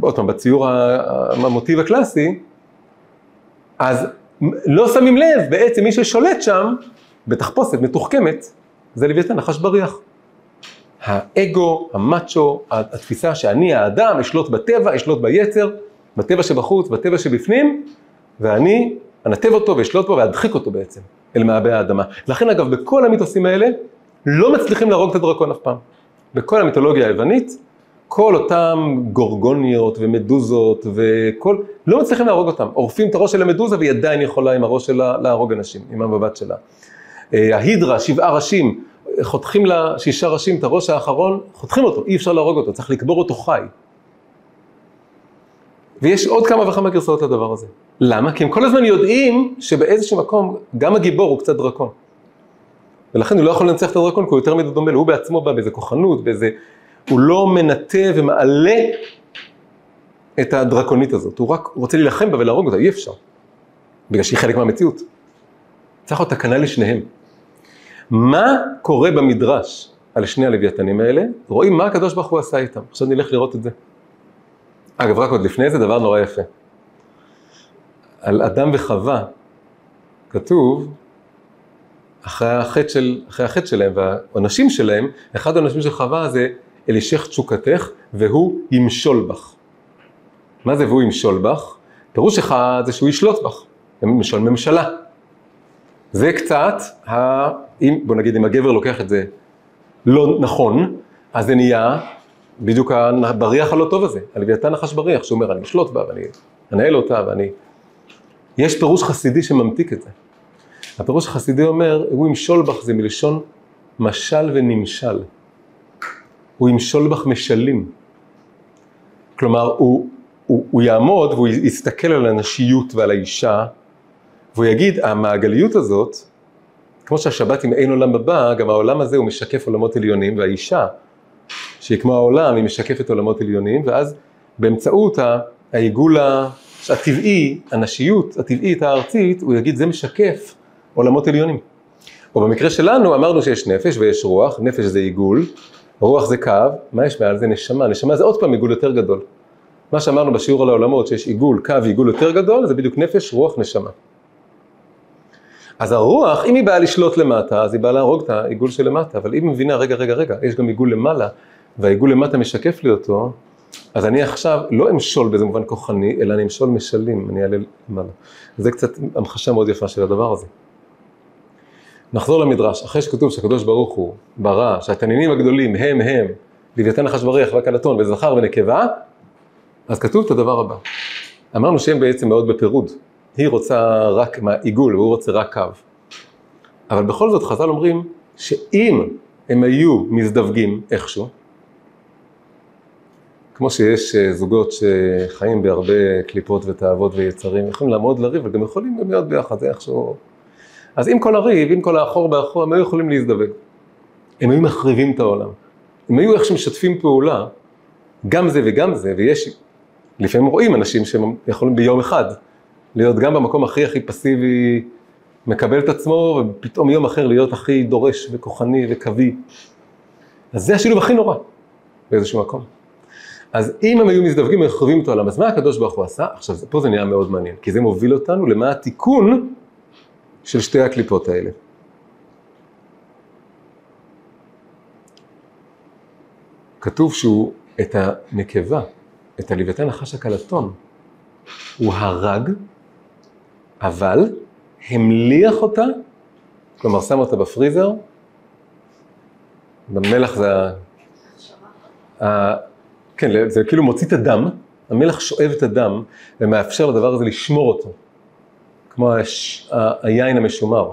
עוד פעם, בציור המוטיב הקלאסי, אז לא שמים לב, בעצם מי ששולט שם, בתחפושת מתוחכמת, זה לוויתן נחש בריח. האגו, המאצ'ו, התפיסה שאני האדם, אשלוט בטבע, אשלוט ביצר, בטבע שבחוץ, בטבע שבפנים, ואני אנתב אותו ואשלוט בו ואדחיק אותו בעצם, אל מעבי האדמה. לכן אגב, בכל המיתוסים האלה, לא מצליחים להרוג את הדרקון אף פעם. בכל המיתולוגיה היוונית, כל אותם גורגוניות ומדוזות וכל, לא מצליחים להרוג אותם. עורפים את הראש של המדוזה והיא עדיין יכולה עם הראש שלה להרוג אנשים, עם המבט שלה. אה, ההידרה, שבעה ראשים, חותכים לה שישה ראשים את הראש האחרון, חותכים אותו, אי אפשר להרוג אותו, צריך לקבור אותו חי. ויש עוד כמה וכמה גרסאות לדבר הזה. למה? כי הם כל הזמן יודעים שבאיזשהו מקום גם הגיבור הוא קצת דרקון. ולכן הוא לא יכול לנצח את הדרקון כי הוא יותר מדי דומה הוא בעצמו בא באיזה כוחנות, באיזה... הוא לא מנטה ומעלה את הדרקונית הזאת, הוא רק רוצה להילחם בה ולהרוג אותה, אי אפשר. בגלל שהיא חלק מהמציאות. צריך להיות תקנה לשניהם. מה קורה במדרש על שני הלוויתנים האלה? רואים מה הקדוש ברוך הוא עשה איתם. עכשיו נלך לראות את זה. אגב, רק עוד לפני זה דבר נורא יפה. על אדם וחווה כתוב, אחרי החטא, של, אחרי החטא שלהם והעונשים שלהם, אחד העונשים של חווה זה אלישך תשוקתך והוא ימשול בך. מה זה והוא ימשול בך? פירוש אחד זה שהוא ישלוט בך, למשל ממשלה. זה קצת, ה... אם, בוא נגיד אם הגבר לוקח את זה לא נכון, אז זה נהיה בדיוק הבריח הלא טוב הזה, הלוויתן נחש בריח, שאומר אני אשלוט בה ואני אנהל אותה ואני... יש פירוש חסידי שממתיק את זה. הפירוש החסידי אומר, הוא ימשול בך זה מלשון משל ונמשל. הוא ימשול בך משלים. כלומר, הוא, הוא, הוא יעמוד והוא יסתכל על הנשיות ועל האישה, והוא יגיד, המעגליות הזאת, כמו שהשבת עם אין עולם הבא, גם העולם הזה הוא משקף עולמות עליונים, והאישה, שהיא כמו העולם, היא משקפת עולמות עליונים, ואז באמצעות העיגול הטבעי, הנשיות הטבעית הארצית, הוא יגיד, זה משקף עולמות עליונים. או במקרה שלנו אמרנו שיש נפש ויש רוח, נפש זה עיגול, רוח זה קו, מה יש מעל זה נשמה, נשמה זה עוד פעם עיגול יותר גדול. מה שאמרנו בשיעור על העולמות, שיש עיגול, קו עיגול יותר גדול, זה בדיוק נפש, רוח, נשמה. אז הרוח, אם היא באה לשלוט למטה, אז היא באה להרוג את העיגול שלמטה, אבל אם היא מבינה, רגע, רגע, רגע, יש גם עיגול למעלה, והעיגול למטה משקף לי אותו, אז אני עכשיו לא אמשול באיזה מובן כוחני, אלא אני אמשול משלים, אני אעלה למעלה. זה קצת המחשה מאוד יפה של הדבר הזה. נחזור למדרש, אחרי שכתוב שהקדוש ברוך הוא ברא, שהתנינים הגדולים הם הם, לוויתן נחש בריח והקלטון וזכר ונקבה, אז כתוב את הדבר הבא. אמרנו שהם בעצם מאוד בפירוד. היא רוצה רק עיגול והוא רוצה רק קו. אבל בכל זאת חז"ל אומרים שאם הם היו מזדווגים איכשהו, כמו שיש אה, זוגות שחיים בהרבה קליפות ותאוות ויצרים, יכולים לעמוד לריב, אבל גם יכולים גם להיות ביחד, זה איכשהו... אז עם כל הריב, עם כל האחור באחור, הם היו יכולים להזדווג. הם היו מחריבים את העולם. הם היו איך שמשתפים פעולה, גם זה וגם זה, ויש, לפעמים רואים אנשים שהם יכולים ביום אחד להיות גם במקום הכי הכי פסיבי, מקבל את עצמו, ופתאום יום אחר להיות הכי דורש וכוחני וקווי. אז זה השילוב הכי נורא באיזשהו מקום. אז אם הם היו מזדווגים ומחריבים את העולם, אז מה הקדוש ברוך הוא עשה? עכשיו, פה זה נהיה מאוד מעניין, כי זה מוביל אותנו למה התיקון של שתי הקליפות האלה. כתוב שהוא את הנקבה, את הלוויתן נחש הקלטון, הוא הרג, אבל המליח אותה, כלומר שם אותה בפריזר, במלח זה ה... כן, זה כאילו מוציא את הדם, המלח שואב את הדם ומאפשר לדבר הזה לשמור אותו. כמו הש... היין המשומר.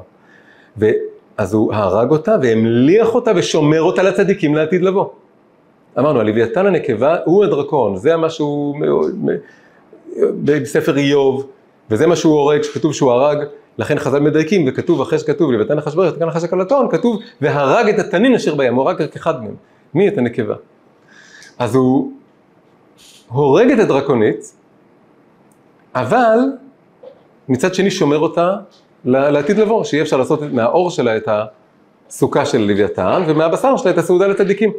ואז הוא הרג אותה והמליח אותה ושומר אותה לצדיקים לעתיד לבוא. אמרנו, הלוויתן הנקבה הוא הדרקון, זה מה שהוא בספר איוב, וזה מה שהוא הורג, שכתוב שהוא הרג, לכן חז"ל מדייקים, וכתוב אחרי שכתוב לבתן אחשוורוש, תקן נחש הקלטון, כתוב והרג את התנין אשר בים, הוא הרג רק אחד מהם. מי את הנקבה? אז הוא הורג את הדרקונית, אבל מצד שני שומר אותה לעתיד לבוא, שיהיה אפשר לעשות מהאור שלה את הסוכה של לוויתן, ומהבשר שלה את הסעודה לצדיקים.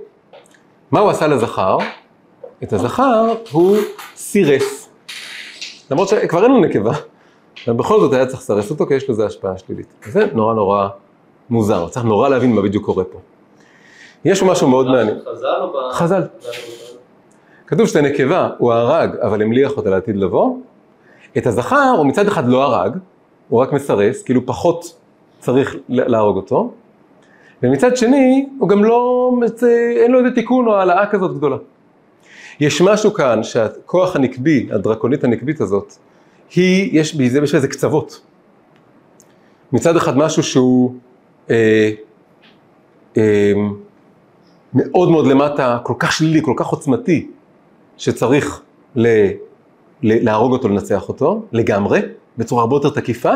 מה הוא עשה לזכר? את הזכר הוא סירס. למרות שכבר אין לו נקבה, אבל בכל זאת היה צריך לסרס אותו, כי יש לזה השפעה שלילית. זה נורא נורא מוזר, צריך נורא להבין מה בדיוק קורה פה. יש משהו מאוד מעניין. חז"ל או ב... חז"ל. כתוב שאת הנקבה הוא הרג, אבל המליח אותה לעתיד לבוא. את הזכר הוא מצד אחד לא הרג, הוא רק מסרס, כאילו פחות צריך להרוג אותו. ומצד שני, הוא גם לא, אין לו איזה תיקון או העלאה כזאת גדולה. יש משהו כאן שהכוח הנקבי, הדרקונית הנקבית הזאת, היא, יש בזה, קצוות. מצד אחד משהו שהוא אה, אה, מאוד מאוד למטה, כל כך שלילי, כל כך עוצמתי, שצריך ל, ל, להרוג אותו, לנצח אותו, לגמרי, בצורה הרבה יותר תקיפה,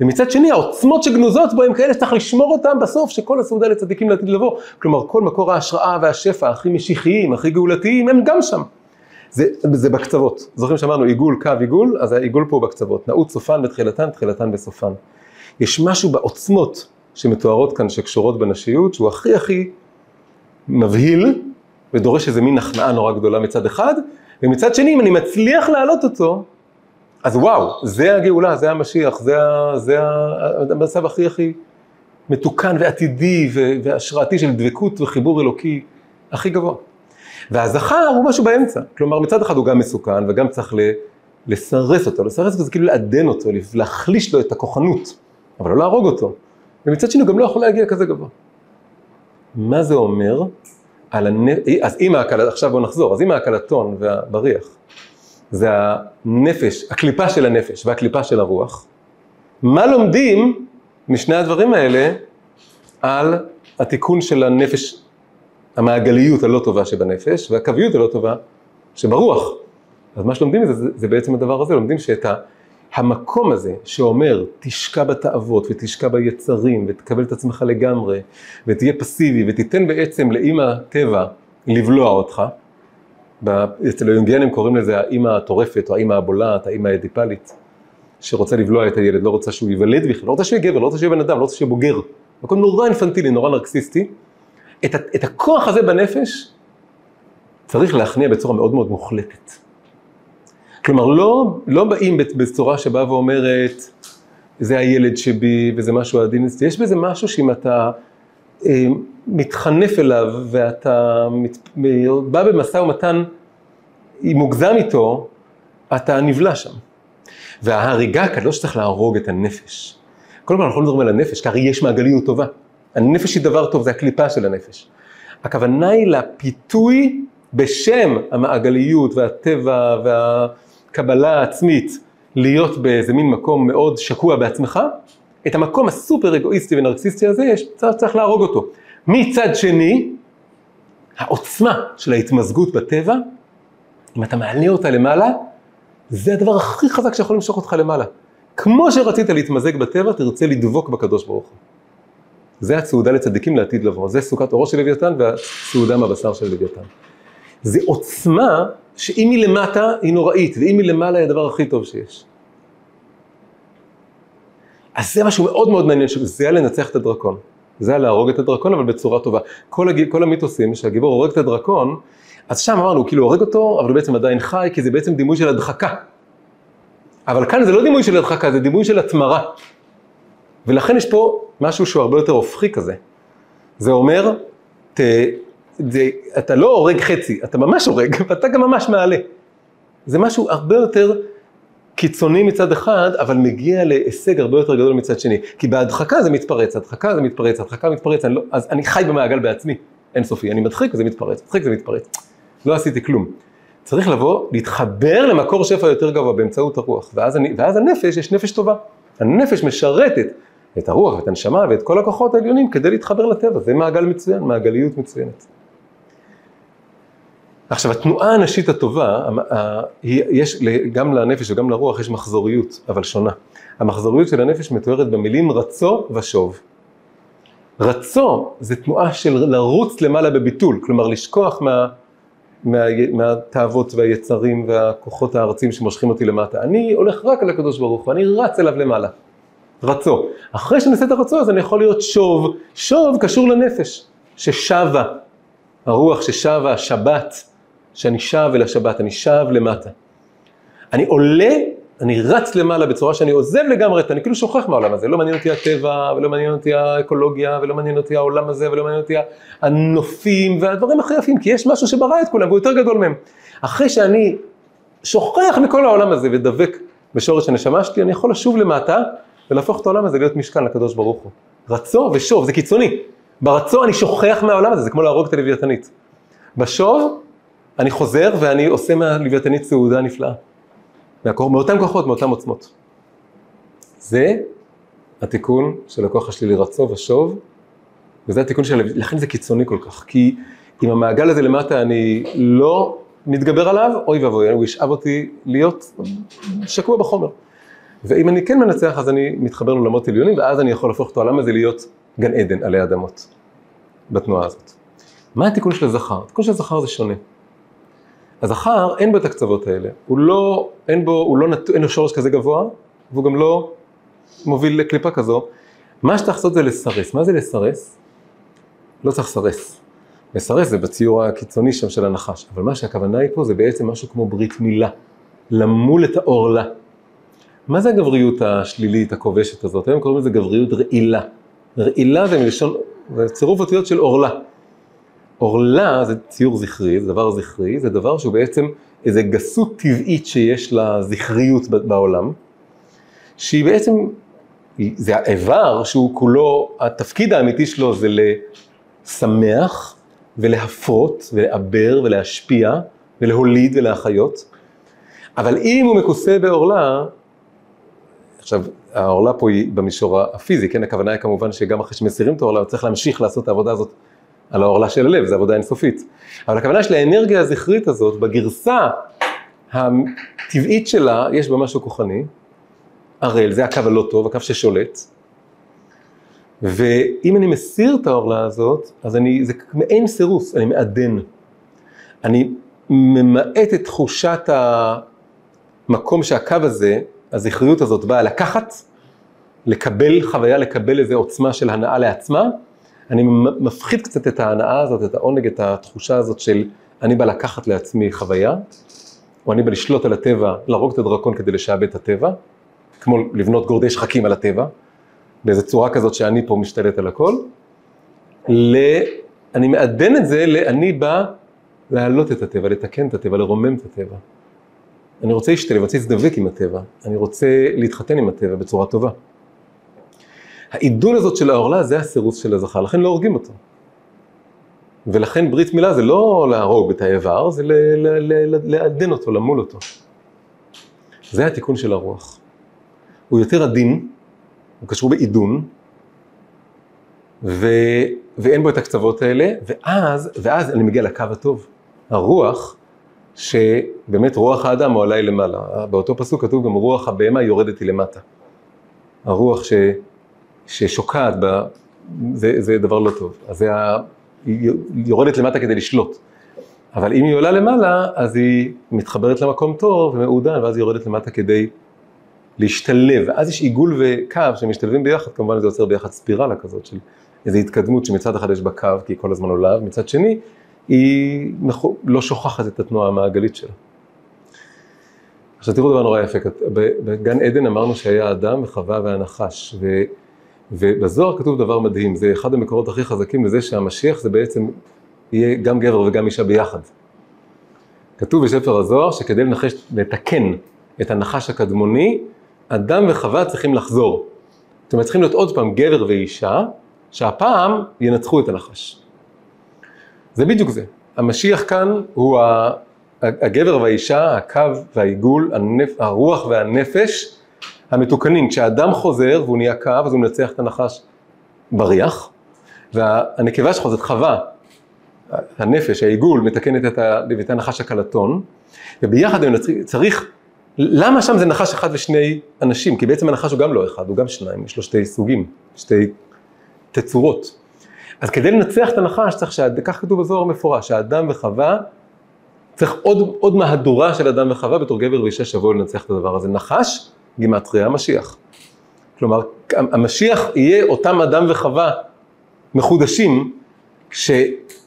ומצד שני העוצמות שגנוזות בו הם כאלה שצריך לשמור אותם בסוף, שכל הסעודה לצדיקים לעתיד לבוא. כלומר, כל מקור ההשראה והשפע הכי משיחיים, הכי גאולתיים, הם גם שם. זה, זה בקצוות. זוכרים שאמרנו עיגול, קו עיגול, אז העיגול פה הוא בקצוות. נעוץ סופן בתחילתן, תחילתן בסופן. יש משהו בעוצמות שמתוארות כאן, שקשורות בנשיות, שהוא הכי הכי מבהיל, ודורש איזה מין הכנעה נורא גדולה מצד אחד, ומצד שני, אם אני מצליח להעלות אותו, אז וואו, זה הגאולה, זה המשיח, זה, זה המצב הכי הכי מתוקן ועתידי והשראתי של דבקות וחיבור אלוקי הכי גבוה. והזכר הוא משהו באמצע, כלומר מצד אחד הוא גם מסוכן וגם צריך לסרס אותו, לסרס אותו זה כאילו לעדן אותו, להחליש לו את הכוחנות, אבל לא להרוג אותו. ומצד שני הוא גם לא יכול להגיע כזה גבוה. מה זה אומר על הנפש, אז אם ההקלטון, עכשיו בואו נחזור, אז אם ההקלטון והבריח זה הנפש, הקליפה של הנפש והקליפה של הרוח, מה לומדים משני הדברים האלה על התיקון של הנפש, המעגליות הלא טובה שבנפש והקוויות הלא טובה שברוח. אז מה שלומדים מזה זה, זה בעצם הדבר הזה, לומדים שאת ה... המקום הזה שאומר תשקע בתאוות ותשקע ביצרים ותקבל את עצמך לגמרי ותהיה פסיבי ותיתן בעצם לאימא הטבע לבלוע אותך, אצל היונגיאנים קוראים לזה האימא הטורפת או האימא הבולעת, האימא האדיפלית, שרוצה לבלוע את הילד, לא רוצה שהוא ייוולד בכלל, לא רוצה שהוא יהיה גבר, לא רוצה שהוא יהיה בן אדם, לא רוצה שהוא יהיה בוגר. הכל נורא אינפנטילי, נורא נרקסיסטי. את, את הכוח הזה בנפש צריך להכניע בצורה מאוד מאוד מוחלטת. כלומר, לא, לא באים בצורה שבאה ואומרת, זה הילד שבי וזה משהו עדין, יש בזה משהו שאם אתה מתחנף אליו ואתה מת, בא במשא ומתן מוגזם איתו, אתה נבלע שם. וההריגה כאן לא שצריך להרוג את הנפש. כל אנחנו לא מדברים על הנפש, כי הרי יש מעגליות טובה. הנפש היא דבר טוב, זה הקליפה של הנפש. הכוונה היא לפיתוי בשם המעגליות והטבע והקבלה העצמית, להיות באיזה מין מקום מאוד שקוע בעצמך, את המקום הסופר אגואיסטי ונרקסיסטי הזה, יש, צריך, צריך להרוג אותו. מצד שני, העוצמה של ההתמזגות בטבע, אם אתה מעלה אותה למעלה, זה הדבר הכי חזק שיכול למשוך אותך למעלה. כמו שרצית להתמזג בטבע, תרצה לדבוק בקדוש ברוך הוא. זה הצעודה לצדיקים לעתיד לבוא, זה סוכת אורו של לוויתן והסעודה מהבשר של לוויתן. זה עוצמה שאם היא למטה היא נוראית, ואם היא למעלה היא הדבר הכי טוב שיש. אז זה משהו מאוד מאוד מעניין, שזה היה לנצח את הדרקון. זה היה להרוג את הדרקון, אבל בצורה טובה. כל, הג... כל המיתוסים שהגיבור הורג את הדרקון, אז שם אמרנו, הוא כאילו הורג אותו, אבל הוא בעצם עדיין חי, כי זה בעצם דימוי של הדחקה. אבל כאן זה לא דימוי של הדחקה, זה דימוי של התמרה. ולכן יש פה משהו שהוא הרבה יותר הופכי כזה. זה אומר, ת, זה, אתה לא הורג חצי, אתה ממש הורג, ואתה גם ממש מעלה. זה משהו הרבה יותר קיצוני מצד אחד, אבל מגיע להישג הרבה יותר גדול מצד שני. כי בהדחקה זה מתפרץ, הדחקה זה מתפרץ, הדחקה מתפרץ, אני לא, אז אני חי במעגל בעצמי, אינסופי. אני מדחיק וזה מתפרץ, מדחיק וזה מתפרץ. לא עשיתי כלום. צריך לבוא, להתחבר למקור שפע יותר גבוה באמצעות הרוח. ואז, אני, ואז הנפש, יש נפש טובה. הנפש משרתת את הרוח ואת הנשמה ואת כל הכוחות העליונים כדי להתחבר לטבע. זה מעגל מצוין, מעגליות מצוינת. עכשיו, התנועה הנשית הטובה, יש, גם לנפש וגם לרוח יש מחזוריות, אבל שונה. המחזוריות של הנפש מתוארת במילים רצו ושוב. רצו זה תנועה של לרוץ למעלה בביטול, כלומר לשכוח מה, מה, מהתאוות והיצרים והכוחות הארצים שמושכים אותי למטה. אני הולך רק על הקדוש ברוך הוא, אני רץ אליו למעלה. רצו. אחרי שאני עושה את הרצו, אז אני יכול להיות שוב. שוב קשור לנפש, ששבה. הרוח ששבה, השבת, שאני שב אל השבת, אני שב למטה. אני עולה, אני רץ למעלה בצורה שאני עוזב לגמרי, אני כאילו שוכח מהעולם הזה, לא מעניין אותי הטבע, ולא מעניין אותי האקולוגיה, ולא מעניין אותי העולם הזה, ולא מעניין אותי הנופים, והדברים הכי יפים, כי יש משהו שברא את כולם, והוא יותר גדול מהם. אחרי שאני שוכח מכל העולם הזה ודבק בשורש הנשמה שלי, אני יכול לשוב למטה, ולהפוך את העולם הזה להיות משכן לקדוש ברוך הוא. רצו ושוב, זה קיצוני. ברצו אני שוכח מהעולם הזה, זה כמו להרוג את הלוויתנית. בשוב, אני חוזר ואני עושה מהלוויתנית סעודה נפלאה. מהכוח, מאותם כוחות, מאותם עוצמות. זה התיקון של הכוח השלילי רצו ושוב, וזה התיקון של, לכן זה קיצוני כל כך, כי אם המעגל הזה למטה אני לא מתגבר עליו, אוי ואבוי, הוא ישאב אותי להיות שקוע בחומר. ואם אני כן מנצח, אז אני מתחבר לעולמות עליונים, ואז אני יכול להפוך את העולם הזה להיות גן עדן עלי אדמות, בתנועה הזאת. מה התיקון של הזכר? התיקון של הזכר זה שונה. הזכר, אין בו את הקצוות האלה. הוא לא, אין בו, הוא לא נטו, אין לו שורש כזה גבוה, והוא גם לא מוביל לקליפה כזו. מה שצריך לעשות זה לסרס. מה זה לסרס? לא צריך לסרס. לסרס זה בציור הקיצוני שם של הנחש. אבל מה שהכוונה היא פה זה בעצם משהו כמו ברית מילה. למול את העורלה. מה זה הגבריות השלילית, הכובשת הזאת? היום קוראים לזה גבריות רעילה. רעילה זה מלשון, זה צירוף אותיות של עורלה. עורלה זה ציור זכרי, זה דבר זכרי, זה דבר שהוא בעצם איזו גסות טבעית שיש לזכריות בעולם, שהיא בעצם, זה האיבר שהוא כולו, התפקיד האמיתי שלו זה לשמח ולהפרות ולעבר ולהשפיע ולהוליד ולהחיות, אבל אם הוא מכוסה בעורלה, עכשיו, העורלה פה היא במישור הפיזי, כן, הכוונה היא כמובן שגם אחרי שמסירים את העורלה, צריך להמשיך לעשות את העבודה הזאת על העורלה של הלב, זו עבודה אינסופית. אבל הכוונה של האנרגיה הזכרית הזאת, בגרסה הטבעית שלה, יש בה משהו כוחני, ערל, זה הקו הלא טוב, הקו ששולט, ואם אני מסיר את העורלה הזאת, אז אני, זה מעין סירוס, אני מעדן. אני ממעט את תחושת המקום שהקו הזה, הזכריות הזאת באה לקחת, לקבל חוויה, לקבל איזו עוצמה של הנאה לעצמה, אני מפחית קצת את ההנאה הזאת, את העונג, את התחושה הזאת של אני בא לקחת לעצמי חוויה, או אני בא לשלוט על הטבע, להרוג את הדרקון כדי לשעבד את הטבע, כמו לבנות גורדי שחקים על הטבע, באיזו צורה כזאת שאני פה משתלט על הכל, ל... אני מעדן את זה לאני בא להעלות את הטבע, לתקן את הטבע, לרומם את הטבע. אני רוצה להשתלב, אני רוצה להזדבק עם הטבע, אני רוצה להתחתן עם הטבע בצורה טובה. העידון הזאת של העורלה זה הסירוס של הזכר, לכן לא הורגים אותו. ולכן ברית מילה זה לא להרוג את האיבר, זה לעדן אותו, למול אותו. זה התיקון של הרוח. הוא יותר עדין, הוא קשור בעידון, ו... ואין בו את הקצוות האלה, ואז, ואז אני מגיע לקו הטוב. הרוח, שבאמת רוח האדם הוא עליי למעלה. באותו פסוק כתוב גם רוח הבהמה יורדת היא למטה. הרוח ש... ששוקעת בה, זה, זה דבר לא טוב. אז. היא יורדת למטה כדי לשלוט. אבל אם היא עולה למעלה, אז היא מתחברת למקום טוב ומעודן, ואז היא יורדת למטה כדי להשתלב. ואז יש עיגול וקו שמשתלבים ביחד, כמובן זה יוצר ביחד ספירלה כזאת של איזו התקדמות שמצד אחד יש בה קו, כי היא כל הזמן עולה, ומצד שני, היא לא שוכחת את התנועה המעגלית שלה. עכשיו תראו דבר נורא יפה, בגן עדן אמרנו שהיה אדם וחווה והנחש. ובזוהר כתוב דבר מדהים, זה אחד המקורות הכי חזקים לזה שהמשיח זה בעצם יהיה גם גבר וגם אישה ביחד. כתוב בספר הזוהר שכדי לנחש, לתקן את הנחש הקדמוני, אדם וחווה צריכים לחזור. זאת אומרת, צריכים להיות עוד פעם גבר ואישה, שהפעם ינצחו את הנחש. זה בדיוק זה. המשיח כאן הוא הגבר והאישה, הקו והעיגול, הנפ... הרוח והנפש, המתוקנים, כשהאדם חוזר והוא נהיה קו, אז הוא מנצח את הנחש בריח, והנקבה שחוזרת חווה, הנפש, העיגול, מתקנת את, הנחש הקלטון, וביחד הם צריך, למה שם זה נחש אחד ושני אנשים? כי בעצם הנחש הוא גם לא אחד, הוא גם שניים, יש לו שתי סוגים, שתי תצורות. אז כדי לנצח את הנחש צריך, שהד- כך כתוב בזוהר מפורש, שהאדם וחווה, צריך עוד, עוד מהדורה של אדם וחווה בתור גבר ואישה שיבואו לנצח את הדבר הזה. נחש, גימטריה, המשיח. כלומר, המשיח יהיה אותם אדם וחווה מחודשים, כש,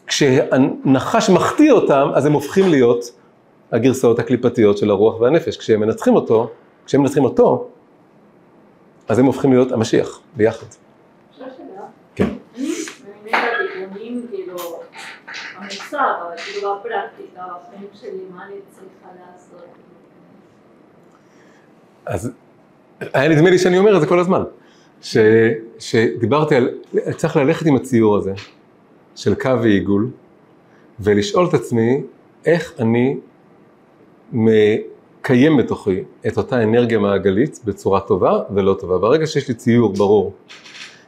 כשהנחש מחטיא אותם, אז הם הופכים להיות הגרסאות הקליפתיות של הרוח והנפש. כשהם מנצחים אותו, כשהם מנצחים אותו, אז הם הופכים להיות המשיח, ביחד. כן. כאילו, המוסר, אבל כאילו הפרקטיקה, בחיים שלי, מה אני צריכה לעשות? אז היה נדמה לי שאני אומר את זה כל הזמן, ש, שדיברתי על, צריך ללכת עם הציור הזה של קו ועיגול, ולשאול את עצמי איך אני מקיים בתוכי את אותה אנרגיה מעגלית בצורה טובה ולא טובה. ברגע שיש לי ציור ברור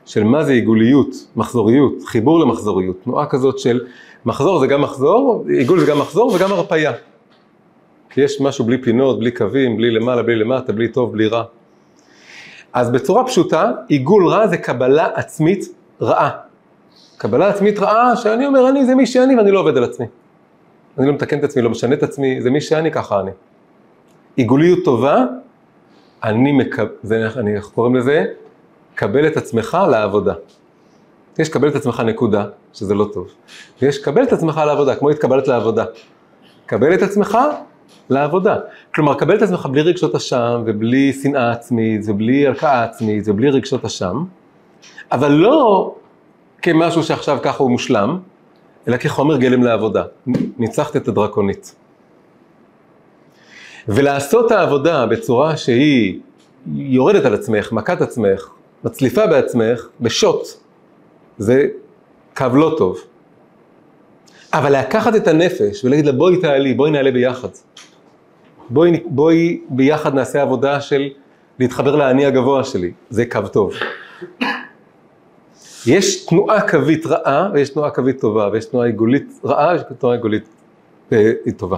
של מה זה עיגוליות, מחזוריות, חיבור למחזוריות, תנועה כזאת של מחזור זה גם מחזור, עיגול זה גם מחזור וגם הרפאיה. כי יש משהו בלי פינות, בלי קווים, בלי למעלה, בלי למטה, בלי טוב, בלי רע. אז בצורה פשוטה, עיגול רע זה קבלה עצמית רעה. קבלה עצמית רעה, שאני אומר, אני זה מי שאני ואני לא עובד על עצמי. אני לא מתקן את עצמי, לא משנה את עצמי, זה מי שאני, ככה אני. עיגוליות טובה, אני מקבל, אני, איך קוראים לזה? קבל את עצמך לעבודה. יש קבל את עצמך נקודה, שזה לא טוב. ויש קבל את עצמך לעבודה, כמו התקבלת לעבודה. קבל את עצמך לעבודה. כלומר, קבל את עצמך בלי רגשות אשם, ובלי שנאה עצמית, ובלי הלקאה עצמית, ובלי רגשות אשם, אבל לא כמשהו שעכשיו ככה הוא מושלם, אלא כחומר גלם לעבודה. ניצחת את הדרקונית. ולעשות את העבודה בצורה שהיא יורדת על עצמך, מכת עצמך, מצליפה בעצמך, בשוט, זה קו לא טוב. אבל לקחת את הנפש ולהגיד לה בואי תעלי, בואי נעלה ביחד. בואי, בואי ביחד נעשה עבודה של להתחבר לאני הגבוה שלי, זה קו טוב. יש תנועה קווית רעה ויש תנועה קווית טובה, ויש תנועה עיגולית רעה ויש תנועה עיגולית אה, טובה.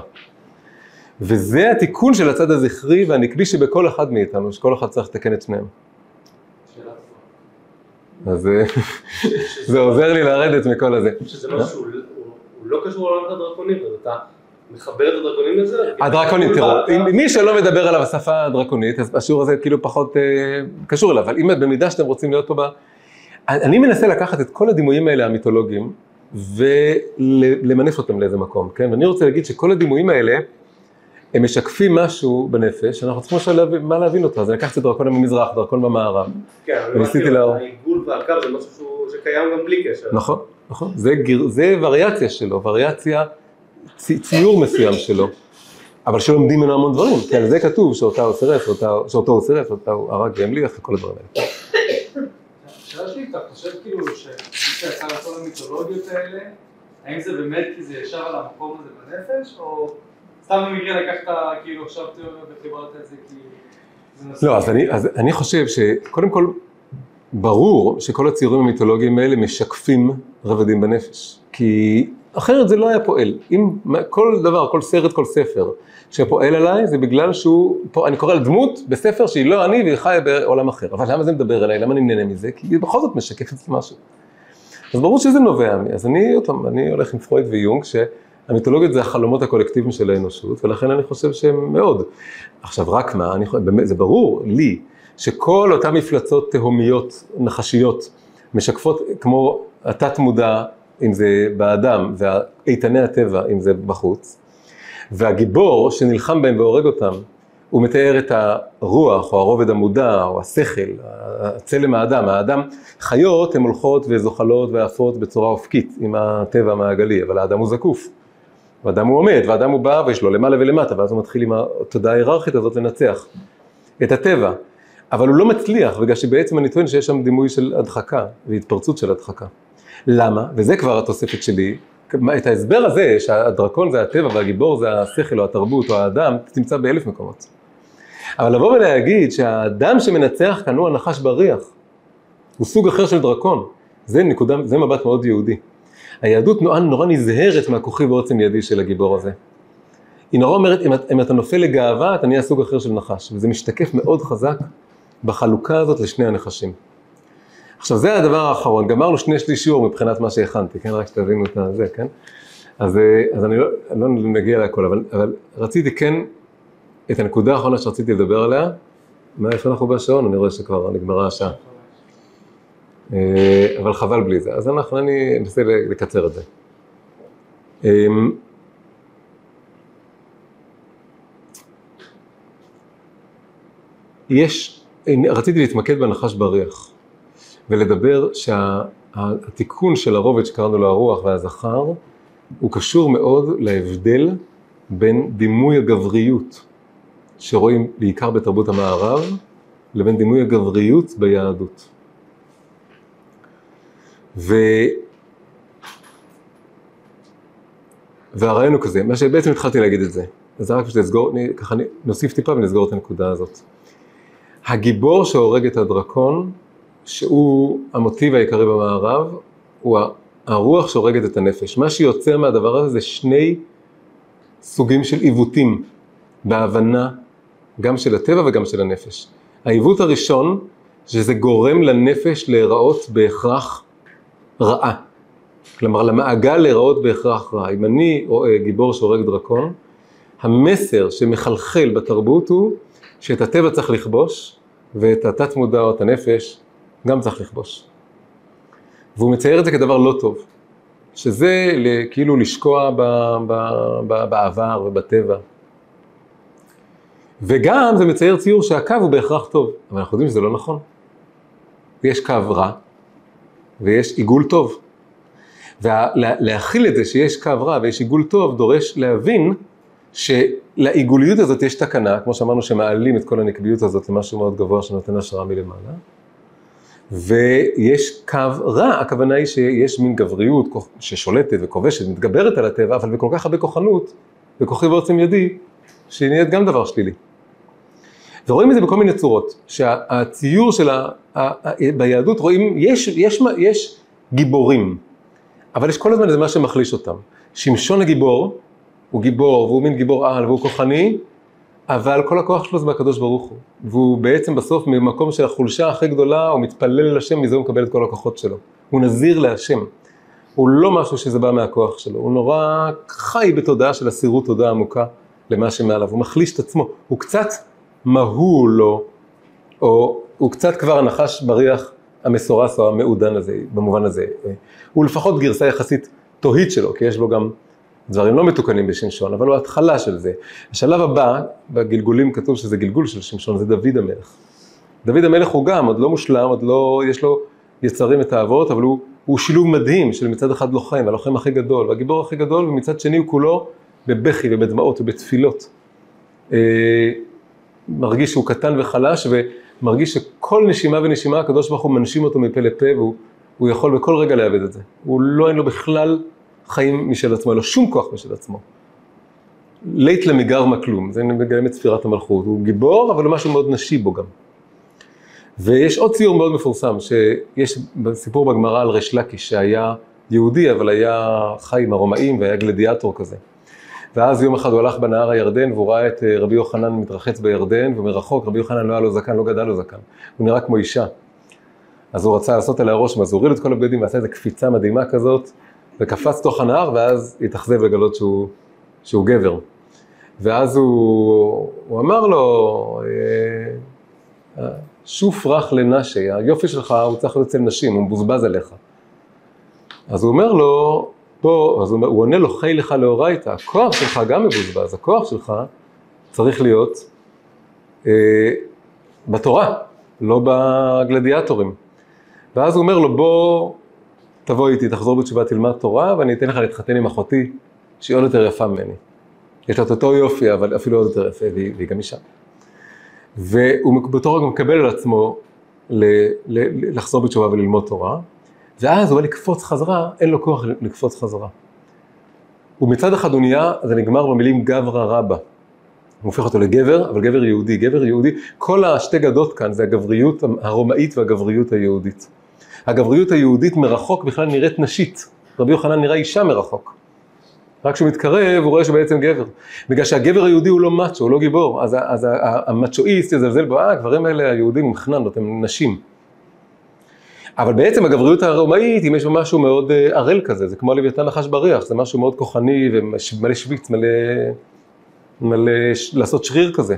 וזה התיקון של הצד הזכרי והנקבי שבכל אחד מאיתנו, שכל אחד צריך לתקן את שניהם. אז אה, זה עוזר לי לרדת מכל הזה. שזה משהו הוא- לא קשור לעולם הדרקונים, אתה מחבר את הדרקונים לזה? הדרקונים, כאילו, תראו, מי שלא מדבר עליו השפה הדרקונית, אז השיעור הזה כאילו פחות אה, קשור אליו, אבל אם במידה שאתם רוצים להיות פה ב... אני מנסה לקחת את כל הדימויים האלה המיתולוגיים ולמנף אותם לאיזה מקום, כן? ואני רוצה להגיד שכל הדימויים האלה, הם משקפים משהו בנפש, שאנחנו צריכים עכשיו להבין, מה להבין אותו, אז אני לקחתי דרקון במזרח, דרקון במערב. כן, וניסיתי להראות. העיגול והקו זה משהו שקיים גם בלי קשר. נכון, נכון, זה, גיר, זה וריאציה שלו, וריאציה, צי, ציור מסוים שלו, אבל שלומדים ממנו המון דברים, כי על זה כתוב שאותה הוא צירף, שאותה- שאותו הוא צירף, שאותה הוא הרג והמליך וכל הדברים האלה. השאלה שלי, אתה חושב כאילו שמי שיצא לכל המיתולוגיות האלה, האם זה באמת כי זה ישר על המקום הזה בנפש, או סתם במקרה לקחת כאילו עכשיו תיאוריה וחיברת את זה כי. לא, אז אני, אז אני חושב שקודם כל, ברור שכל הציורים המיתולוגיים האלה משקפים רבדים בנפש, כי אחרת זה לא היה פועל. אם כל דבר, כל סרט, כל ספר שפועל עליי, זה בגלל שהוא, פה, אני קורא לדמות בספר שהיא לא אני והיא חיה בעולם אחר. אבל למה זה מדבר אליי? למה אני נהנה מזה? כי היא בכל זאת משקפת משהו. אז ברור שזה נובע מ... אז אני, פעם, אני הולך עם פרויד ויונג, שהמיתולוגיות זה החלומות הקולקטיביים של האנושות, ולכן אני חושב שהם מאוד. עכשיו, רק מה, אני, חושב- באמת, זה ברור לי, שכל אותן מפלצות תהומיות, נחשיות, משקפות כמו התת מודע, אם זה באדם, ואיתני הטבע, אם זה בחוץ, והגיבור שנלחם בהם והורג אותם, הוא מתאר את הרוח, או הרובד המודע, או השכל, צלם האדם. האדם, חיות הן הולכות וזוחלות ועפות בצורה אופקית עם הטבע המעגלי, אבל האדם הוא זקוף. והאדם הוא עומד, והאדם הוא בא ויש לו למעלה ולמטה, ואז הוא מתחיל עם התודעה ההיררכית הזאת לנצח את הטבע. אבל הוא לא מצליח, בגלל שבעצם אני טוען שיש שם דימוי של הדחקה והתפרצות של הדחקה. למה? וזה כבר התוספת שלי. את ההסבר הזה, שהדרקון זה הטבע והגיבור זה השכל או התרבות או האדם, תמצא באלף מקומות. אבל לבוא ולהגיד שהאדם שמנצח כאן הוא הנחש בריח, הוא סוג אחר של דרקון, זה נקודה, זה מבט מאוד יהודי. היהדות נורא, נורא נזהרת מהכוחי ועוצם ידי של הגיבור הזה. היא נורא אומרת, אם, אם אתה נופל לגאווה, אתה נהיה סוג אחר של נחש, וזה משתקף מאוד חזק בחלוקה הזאת לשני הנחשים. עכשיו זה הדבר האחרון, גמרנו שני שליש שיעור מבחינת מה שהכנתי, כן? רק שתבינו את זה, כן? אז, אה, אז אני לא, לא נגיע להכל, אבל, אבל רציתי כן, את הנקודה האחרונה שרציתי לדבר עליה, מה, איפה אנחנו בשעון? אני רואה שכבר נגמרה השעה. אה, אבל חבל בלי זה, אז אנחנו, אני אנסה לקצר את זה. אמ, יש, רציתי להתמקד בנחש בריח, ולדבר שהתיקון של הרובד שקראנו לו הרוח והזכר, הוא קשור מאוד להבדל בין דימוי הגבריות שרואים בעיקר בתרבות המערב, לבין דימוי הגבריות ביהדות. ו... והרעיון הוא כזה, מה שבעצם התחלתי להגיד את זה, אז רק לסגור, אני, ככה נוסיף טיפה ונסגור את הנקודה הזאת. הגיבור שהורג את הדרקון, שהוא המוטיב העיקרי במערב, הוא הרוח שהורגת את הנפש. מה שיוצר מהדבר הזה זה שני סוגים של עיוותים בהבנה גם של הטבע וגם של הנפש. העיוות הראשון, שזה גורם לנפש להיראות בהכרח רעה. כלומר, למעגל להיראות בהכרח רע. אם אני רואה גיבור שהורג דרקון, המסר שמחלחל בתרבות הוא שאת הטבע צריך לכבוש, ואת התת מודע או את הנפש גם צריך לכבוש. והוא מצייר את זה כדבר לא טוב, שזה כאילו לשקוע ב, ב, ב, בעבר ובטבע. וגם זה מצייר ציור שהקו הוא בהכרח טוב, אבל אנחנו יודעים שזה לא נכון. יש קו רע ויש עיגול טוב. ולהכיל את זה שיש קו רע ויש עיגול טוב דורש להבין שלעיגוליות הזאת יש תקנה, כמו שאמרנו שמעלים את כל הנקביות הזאת למשהו מאוד גבוה שנותן השראה מלמעלה. ויש קו רע, הכוונה היא שיש מין גבריות ששולטת וכובשת, מתגברת על הטבע, אבל בכל כך הרבה כוחנות, וכוחי ועוצם ידי, שהיא נהיית גם דבר שלילי. ורואים את זה בכל מיני צורות, שהציור של ה... ביהדות רואים, יש, יש, יש גיבורים, אבל יש כל הזמן איזה מה שמחליש אותם. שמשון הגיבור, הוא גיבור, והוא מין גיבור על, והוא כוחני, אבל כל הכוח שלו זה מהקדוש ברוך הוא. והוא בעצם בסוף ממקום של החולשה הכי גדולה, הוא מתפלל אל השם, מזה הוא מקבל את כל הכוחות שלו. הוא נזיר להשם. הוא לא משהו שזה בא מהכוח שלו, הוא נורא חי בתודעה של אסירות תודה עמוקה למה שמעליו, הוא מחליש את עצמו, הוא קצת מהול לו, או הוא קצת כבר הנחש בריח המסורס או המעודן הזה, במובן הזה. הוא לפחות גרסה יחסית תוהית שלו, כי יש לו גם דברים לא מתוקנים בשמשון, אבל הוא התחלה של זה. השלב הבא, בגלגולים כתוב שזה גלגול של שמשון, זה דוד המלך. דוד המלך הוא גם, עוד לא מושלם, עוד לא, יש לו יצרים ותאוות, אבל הוא, הוא שילוב מדהים של מצד אחד לוחם, הלוחם הכי גדול, והגיבור הכי גדול, ומצד שני הוא כולו בבכי ובדמעות ובתפילות. אה, מרגיש שהוא קטן וחלש, ומרגיש שכל נשימה ונשימה הקדוש ברוך הוא מנשים אותו מפה לפה, והוא יכול בכל רגע לאבד את זה. הוא לא, אין לו בכלל חיים משל עצמו, אין לו שום כוח משל עצמו. לית למיגר מכלום, זה מגלם את ספירת המלכות, הוא גיבור, אבל משהו מאוד נשי בו גם. ויש עוד ציור מאוד מפורסם, שיש סיפור בגמרא על ריש לקיש, שהיה יהודי, אבל היה חי עם הרומאים והיה גלדיאטור כזה. ואז יום אחד הוא הלך בנהר הירדן והוא ראה את אה, רבי יוחנן מתרחץ בירדן, ומרחוק רבי יוחנן לא היה לו זקן, לא גדל לו זקן, הוא נראה כמו אישה. אז הוא רצה לעשות עליה רושם, אז הוא הוריד את כל הבגדים ועשה איזו קפיצה מדהימה כזאת, וקפץ תוך הנהר, ואז התאכזב לגלות שהוא, שהוא גבר. ואז הוא, הוא אמר לו, אה, שוף רך לנשי, היופי שלך הוא צריך להיות אצל נשים, הוא מבוזבז עליך. אז הוא אומר לו, פה, אז הוא, הוא עונה לו, חי לך לאורייתא, הכוח שלך גם מבוזבז, הכוח שלך צריך להיות אה, בתורה, לא בגלדיאטורים. ואז הוא אומר לו, בוא תבוא איתי, תחזור בתשובה, תלמד תורה, ואני אתן לך להתחתן עם אחותי, שהיא עוד יותר יפה ממני. יש לה את אותו יופי, אבל אפילו עוד יותר יפה, והיא, והיא גם אישה. והוא בתור רגע מקבל על עצמו ל, ל, לחזור בתשובה וללמוד תורה, ואז הוא בא לקפוץ חזרה, אין לו כוח לקפוץ חזרה. ומצד אחד הוא נהיה, זה נגמר במילים גברא רבא. הוא הופך אותו לגבר, אבל גבר יהודי. גבר יהודי, כל השתי גדות כאן זה הגבריות הרומאית והגבריות היהודית. הגבריות היהודית מרחוק בכלל נראית נשית. רבי יוחנן נראה אישה מרחוק. רק כשהוא מתקרב, הוא רואה שהוא בעצם גבר. בגלל שהגבר היהודי הוא לא מאצ'ו, הוא לא גיבור, אז, אז המצ'ואיסט יזלזל בו, אה, הגברים האלה, היהודים, הם חננות, הם נשים. אבל בעצם הגבריות הרומאית, אם יש בה משהו מאוד אה, ערל כזה, זה כמו הלוויתן נחש בריח, זה משהו מאוד כוחני ומלא שוויץ, מלא, מלא לעשות שריר כזה.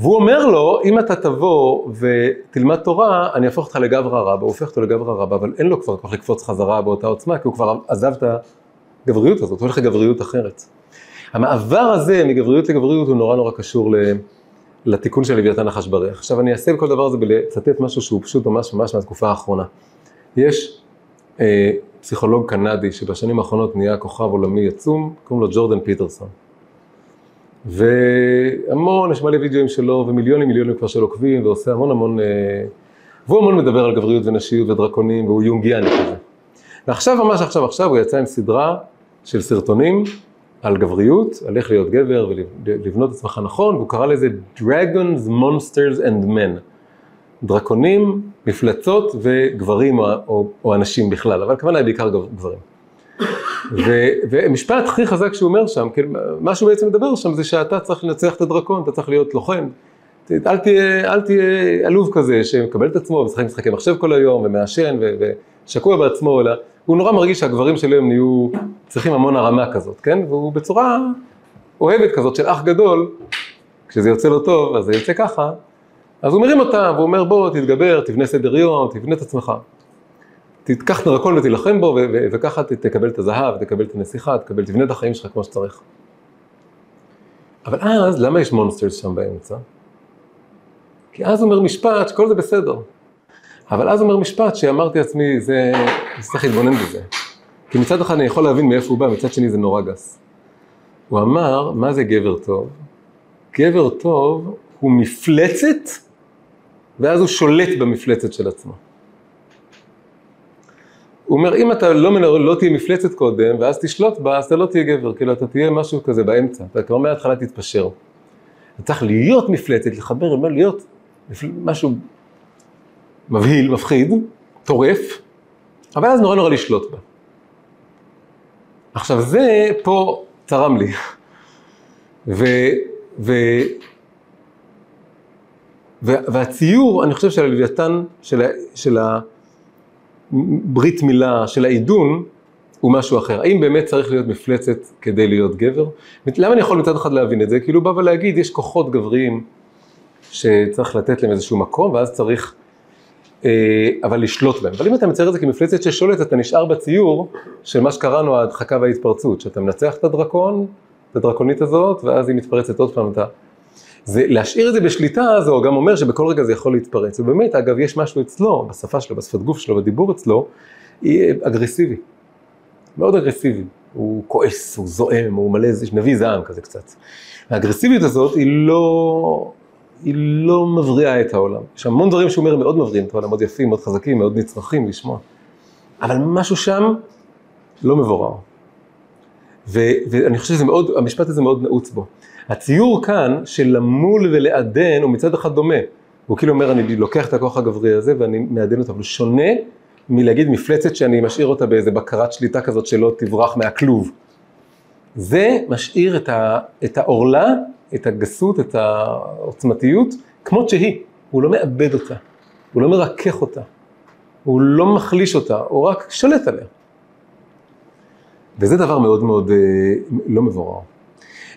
והוא אומר לו, אם אתה תבוא ותלמד תורה, אני אהפוך אותך לגברא רבא, הוא הופך אותו לגברא רבא, אבל אין לו כבר כוח לקפוץ חזרה באותה עוצמה, כי הוא כבר עזב את הגבריות הזאת, הוא הולך לגבריות אחרת. המעבר הזה מגבריות לגבריות הוא נורא נורא קשור ל... לתיקון של לוויתן נחש בריח. עכשיו אני אעשה בכל דבר הזה בלצטט משהו שהוא פשוט ממש ממש מהתקופה האחרונה. יש אה, פסיכולוג קנדי שבשנים האחרונות נהיה כוכב עולמי עצום, קוראים לו ג'ורדן פיטרסון. והמון, יש מלא וידאוים שלו, ומיליונים מיליונים כבר של עוקבים, ועושה המון המון, אה, והוא המון מדבר על גבריות ונשיות ודרקונים, והוא יונגיאני כזה. ועכשיו, ממש עכשיו עכשיו, הוא יצא עם סדרה של סרטונים על גבריות, על איך להיות גבר ולבנות את עצמך נכון, והוא קרא לזה Dragons, Monsters and Men. דרקונים, מפלצות וגברים או, או, או אנשים בכלל, אבל הכוונה היא בעיקר גב- גברים. ו, והמשפט הכי חזק שהוא אומר שם, כאילו, מה שהוא בעצם מדבר שם זה שאתה צריך לנצח את הדרקון, אתה צריך להיות לוחם. אל תהיה, אל תהיה עלוב כזה שמקבל את עצמו ומשחק משחקי מחשב כל היום ומעשן ושקוע בעצמו, אלא הוא נורא מרגיש שהגברים של היום נהיו צריכים המון הרמה כזאת, כן? והוא בצורה אוהבת כזאת של אח גדול, כשזה יוצא לו טוב, אז זה יוצא ככה, אז הוא מרים אותה, והוא אומר בוא תתגבר, תבנה סדר יום, תבנה את עצמך. תיקח דרקון ותילחם בו, וככה תקבל את הזהב, תקבל את הנסיכה, תקבל, תבנה את החיים שלך כמו שצריך. אבל אז, למה יש מונסטרס שם באמצע? כי אז אומר משפט שכל זה בסדר. אבל אז אומר משפט שאמרתי לעצמי, זה, אני צריך להתבונן בזה. כי מצד אחד אני יכול להבין מאיפה הוא בא, מצד שני זה נורא גס. הוא אמר, מה זה גבר טוב? גבר טוב הוא מפלצת, ואז הוא שולט במפלצת של עצמו. הוא אומר, אם אתה לא, מנ... לא תהיה מפלצת קודם, ואז תשלוט בה, אז אתה לא תהיה גבר, כאילו אתה תהיה משהו כזה באמצע, אתה כבר מההתחלה תתפשר. אתה צריך להיות מפלצת, לחבר, אומר, להיות מפל... משהו מבהיל, מפחיד, טורף, אבל אז נורא נורא לשלוט בה. עכשיו זה פה צרם לי. ו... ו... והציור, אני חושב של הלוויתן, של, ה... של הברית מילה, של העידון, הוא משהו אחר. האם באמת צריך להיות מפלצת כדי להיות גבר? למה אני יכול מצד אחד להבין את זה? כאילו בא ולהגיד, יש כוחות גבריים שצריך לתת להם איזשהו מקום, ואז צריך אה, אבל לשלוט בהם. אבל אם אתה מצייר את זה כמפלצת ששולטת, אתה נשאר בציור של מה שקראנו ההדחקה וההתפרצות, שאתה מנצח את הדרקון, את הדרקונית הזאת, ואז היא מתפרצת עוד פעם. אתה... זה, להשאיר את זה בשליטה, זה גם אומר שבכל רגע זה יכול להתפרץ. ובאמת, אגב, יש משהו אצלו, בשפה שלו, בשפת גוף שלו, בדיבור אצלו, היא אגרסיבי. מאוד אגרסיבי. הוא כועס, הוא זועם, הוא מלא איזה נביא זעם כזה קצת. האגרסיביות הזאת היא לא, היא לא מבריאה את העולם. יש המון דברים שהוא אומר מאוד מבריאים את העולם, מאוד יפים, מאוד חזקים, מאוד נצרכים לשמוע. אבל משהו שם לא מבורר. ואני חושב שזה מאוד, המשפט הזה מאוד נעוץ בו. הציור כאן של למול ולעדן הוא מצד אחד דומה. הוא כאילו אומר, אני לוקח את הכוח הגברי הזה ואני מעדן אותו, אבל הוא שונה מלהגיד מפלצת שאני משאיר אותה באיזה בקרת שליטה כזאת שלא תברח מהכלוב. זה משאיר את, העורלה, את הגסות, את העוצמתיות, כמות שהיא. הוא לא מאבד אותה, הוא לא מרכך אותה, הוא לא מחליש אותה, הוא רק שולט עליה. וזה דבר מאוד מאוד אה, לא מבורר.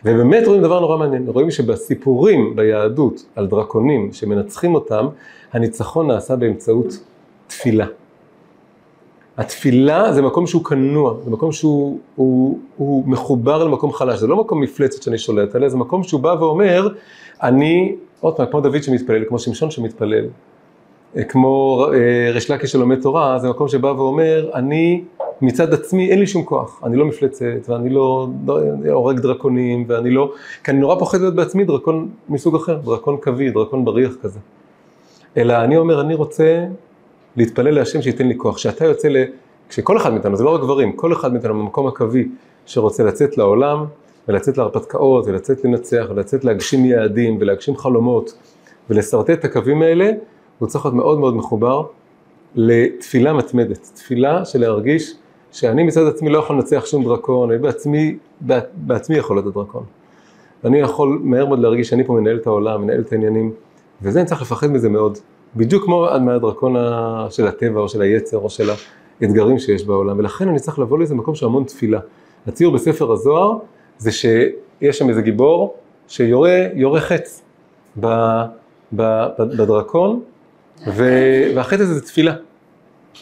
ובאמת רואים דבר נורא מעניין, רואים שבסיפורים ביהדות על דרקונים שמנצחים אותם, הניצחון נעשה באמצעות תפילה. התפילה זה מקום שהוא כנוע, זה מקום שהוא הוא, הוא מחובר למקום חלש, זה לא מקום מפלצת שאני שולט עליה, זה מקום שהוא בא ואומר, אני, עוד פעם, כמו דוד שמתפלל, כמו שמשון שמתפלל, כמו ריש לקיש שלומד תורה, זה מקום שבא ואומר, אני מצד עצמי אין לי שום כוח, אני לא מפלצת ואני לא, לא הורג דרקונים ואני לא, כי אני נורא פוחד להיות בעצמי דרקון מסוג אחר, דרקון קווי, דרקון בריח כזה. אלא אני אומר, אני רוצה להתפלל להשם שייתן לי כוח, שאתה יוצא ל... כשכל אחד מאיתנו, זה לא רק גברים, כל אחד מאיתנו במקום הקווי שרוצה לצאת לעולם ולצאת להרפתקאות ולצאת לנצח ולצאת להגשים יעדים ולהגשים חלומות ולשרטט את הקווים האלה, הוא צריך להיות מאוד מאוד מחובר לתפילה מתמדת, תפילה של להרגיש שאני מצד עצמי לא יכול לנצח שום דרקון, אני בעצמי, בעצמי יכול להיות הדרקון. ואני יכול מהר מאוד להרגיש שאני פה מנהל את העולם, מנהל את העניינים, וזה אני צריך לפחד מזה מאוד. בדיוק כמו מהדרקון של הטבע או של היצר או של האתגרים שיש בעולם, ולכן אני צריך לבוא לאיזה מקום של המון תפילה. הציור בספר הזוהר זה שיש שם איזה גיבור שיורה יורה חץ בדרקון, ו, והחץ הזה זה תפילה.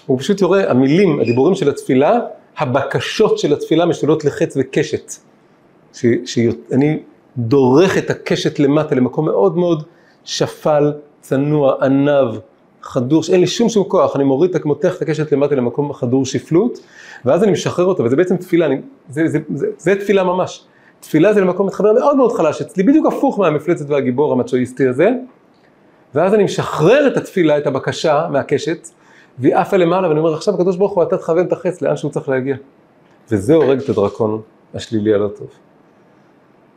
הוא פשוט יורה, המילים, הדיבורים של התפילה, הבקשות של התפילה משתולות לחץ וקשת. שאני דורך את הקשת למטה למקום מאוד מאוד שפל, צנוע, ענב, חדור, שאין לי שום שום כוח, אני מוריד, מותח את הקשת למטה למקום חדור שפלות, ואז אני משחרר אותו, וזה בעצם תפילה, אני, זה, זה, זה, זה תפילה ממש. תפילה זה למקום מתחבר מאוד מאוד חלש, אצלי בדיוק הפוך מהמפלצת והגיבור המצ'ואיסטי הזה, ואז אני משחרר את התפילה, את הבקשה מהקשת, והיא עפה למעלה, ואני אומר, עכשיו הקדוש ברוך הוא, אתה תכוון את החץ לאן שהוא צריך להגיע. וזה הורג את הדרקון השלילי הלא טוב.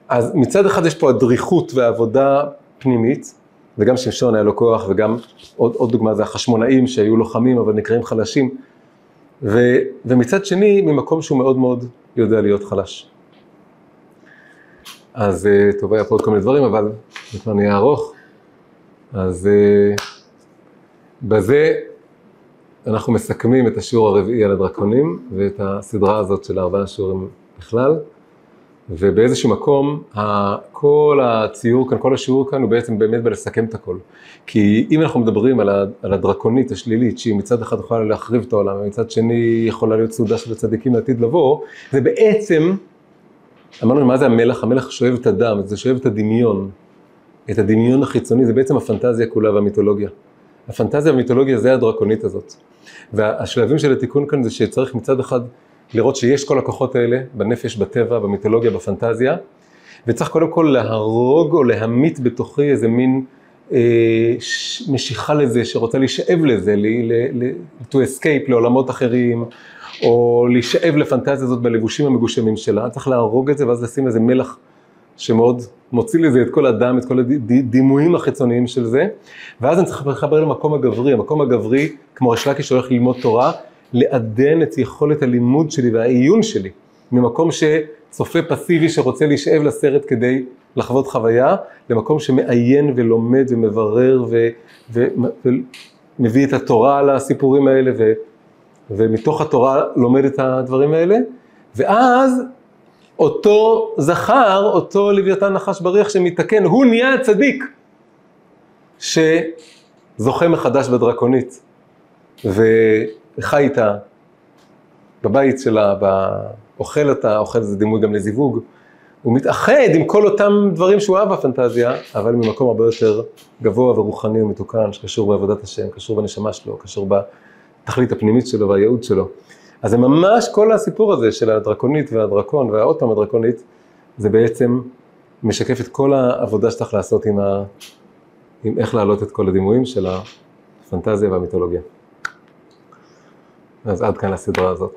אז מצד אחד יש פה הדריכות ועבודה פנימית, וגם שמשון היה לו כוח, וגם עוד, עוד דוגמה זה החשמונאים שהיו לוחמים אבל נקראים חלשים, ו, ומצד שני ממקום שהוא מאוד מאוד יודע להיות חלש. אז אה, טוב, היה פה עוד כל מיני דברים, אבל זה כבר נהיה ארוך. אז אה, בזה אנחנו מסכמים את השיעור הרביעי על הדרקונים, ואת הסדרה הזאת של ארבעה שיעורים בכלל. ובאיזשהו מקום, כל הציור כאן, כל השיעור כאן הוא בעצם באמת בלסכם את הכל. כי אם אנחנו מדברים על הדרקונית השלילית, שהיא מצד אחד יכולה להחריב את העולם, ומצד שני יכולה להיות סעודה של הצדיקים לעתיד לבוא, זה בעצם, אמרנו מה זה המלח? המלח שואב את הדם, זה שואב את הדמיון, את הדמיון החיצוני, זה בעצם הפנטזיה כולה והמיתולוגיה. הפנטזיה והמיתולוגיה זה הדרקונית הזאת. והשלבים של התיקון כאן זה שצריך מצד אחד לראות שיש כל הכוחות האלה בנפש, בטבע, במיתולוגיה, בפנטזיה, וצריך קודם כל להרוג או להמית בתוכי איזה מין אה, ש- משיכה לזה, שרוצה להישאב לזה, ל, ל, ל, to escape לעולמות אחרים, או להישאב לפנטזיה הזאת בלבושים המגושמים שלה, צריך להרוג את זה ואז לשים איזה מלח שמאוד מוציא לזה את כל הדם, את כל הדימויים החיצוניים של זה, ואז אני צריך לחבר למקום הגברי, המקום הגברי, כמו ריש לקיש שהולך ללמוד תורה, לעדן את יכולת הלימוד שלי והעיון שלי, ממקום שצופה פסיבי שרוצה להישאב לסרט כדי לחוות חוויה, למקום שמעיין ולומד ומברר ו- ו- ומביא את התורה על הסיפורים האלה, ו- ומתוך התורה לומד את הדברים האלה, ואז אותו זכר, אותו לוויתן נחש בריח שמתקן, הוא נהיה הצדיק שזוכה מחדש בדרקונית וחי איתה בבית שלה, אוכל אותה, אוכל זה דימוי גם לזיווג, הוא מתאחד עם כל אותם דברים שהוא אהב בפנטזיה, אבל ממקום הרבה יותר גבוה ורוחני ומתוקן, שקשור בעבודת השם, קשור בנשמה שלו, קשור בתכלית הפנימית שלו והייעוד שלו. אז זה ממש כל הסיפור הזה של הדרקונית והדרקון והעוד פעם הדרקונית, זה בעצם משקף את כל העבודה שצריך לעשות עם, ה... עם איך להעלות את כל הדימויים של הפנטזיה והמיתולוגיה. אז עד כאן לסדרה הזאת.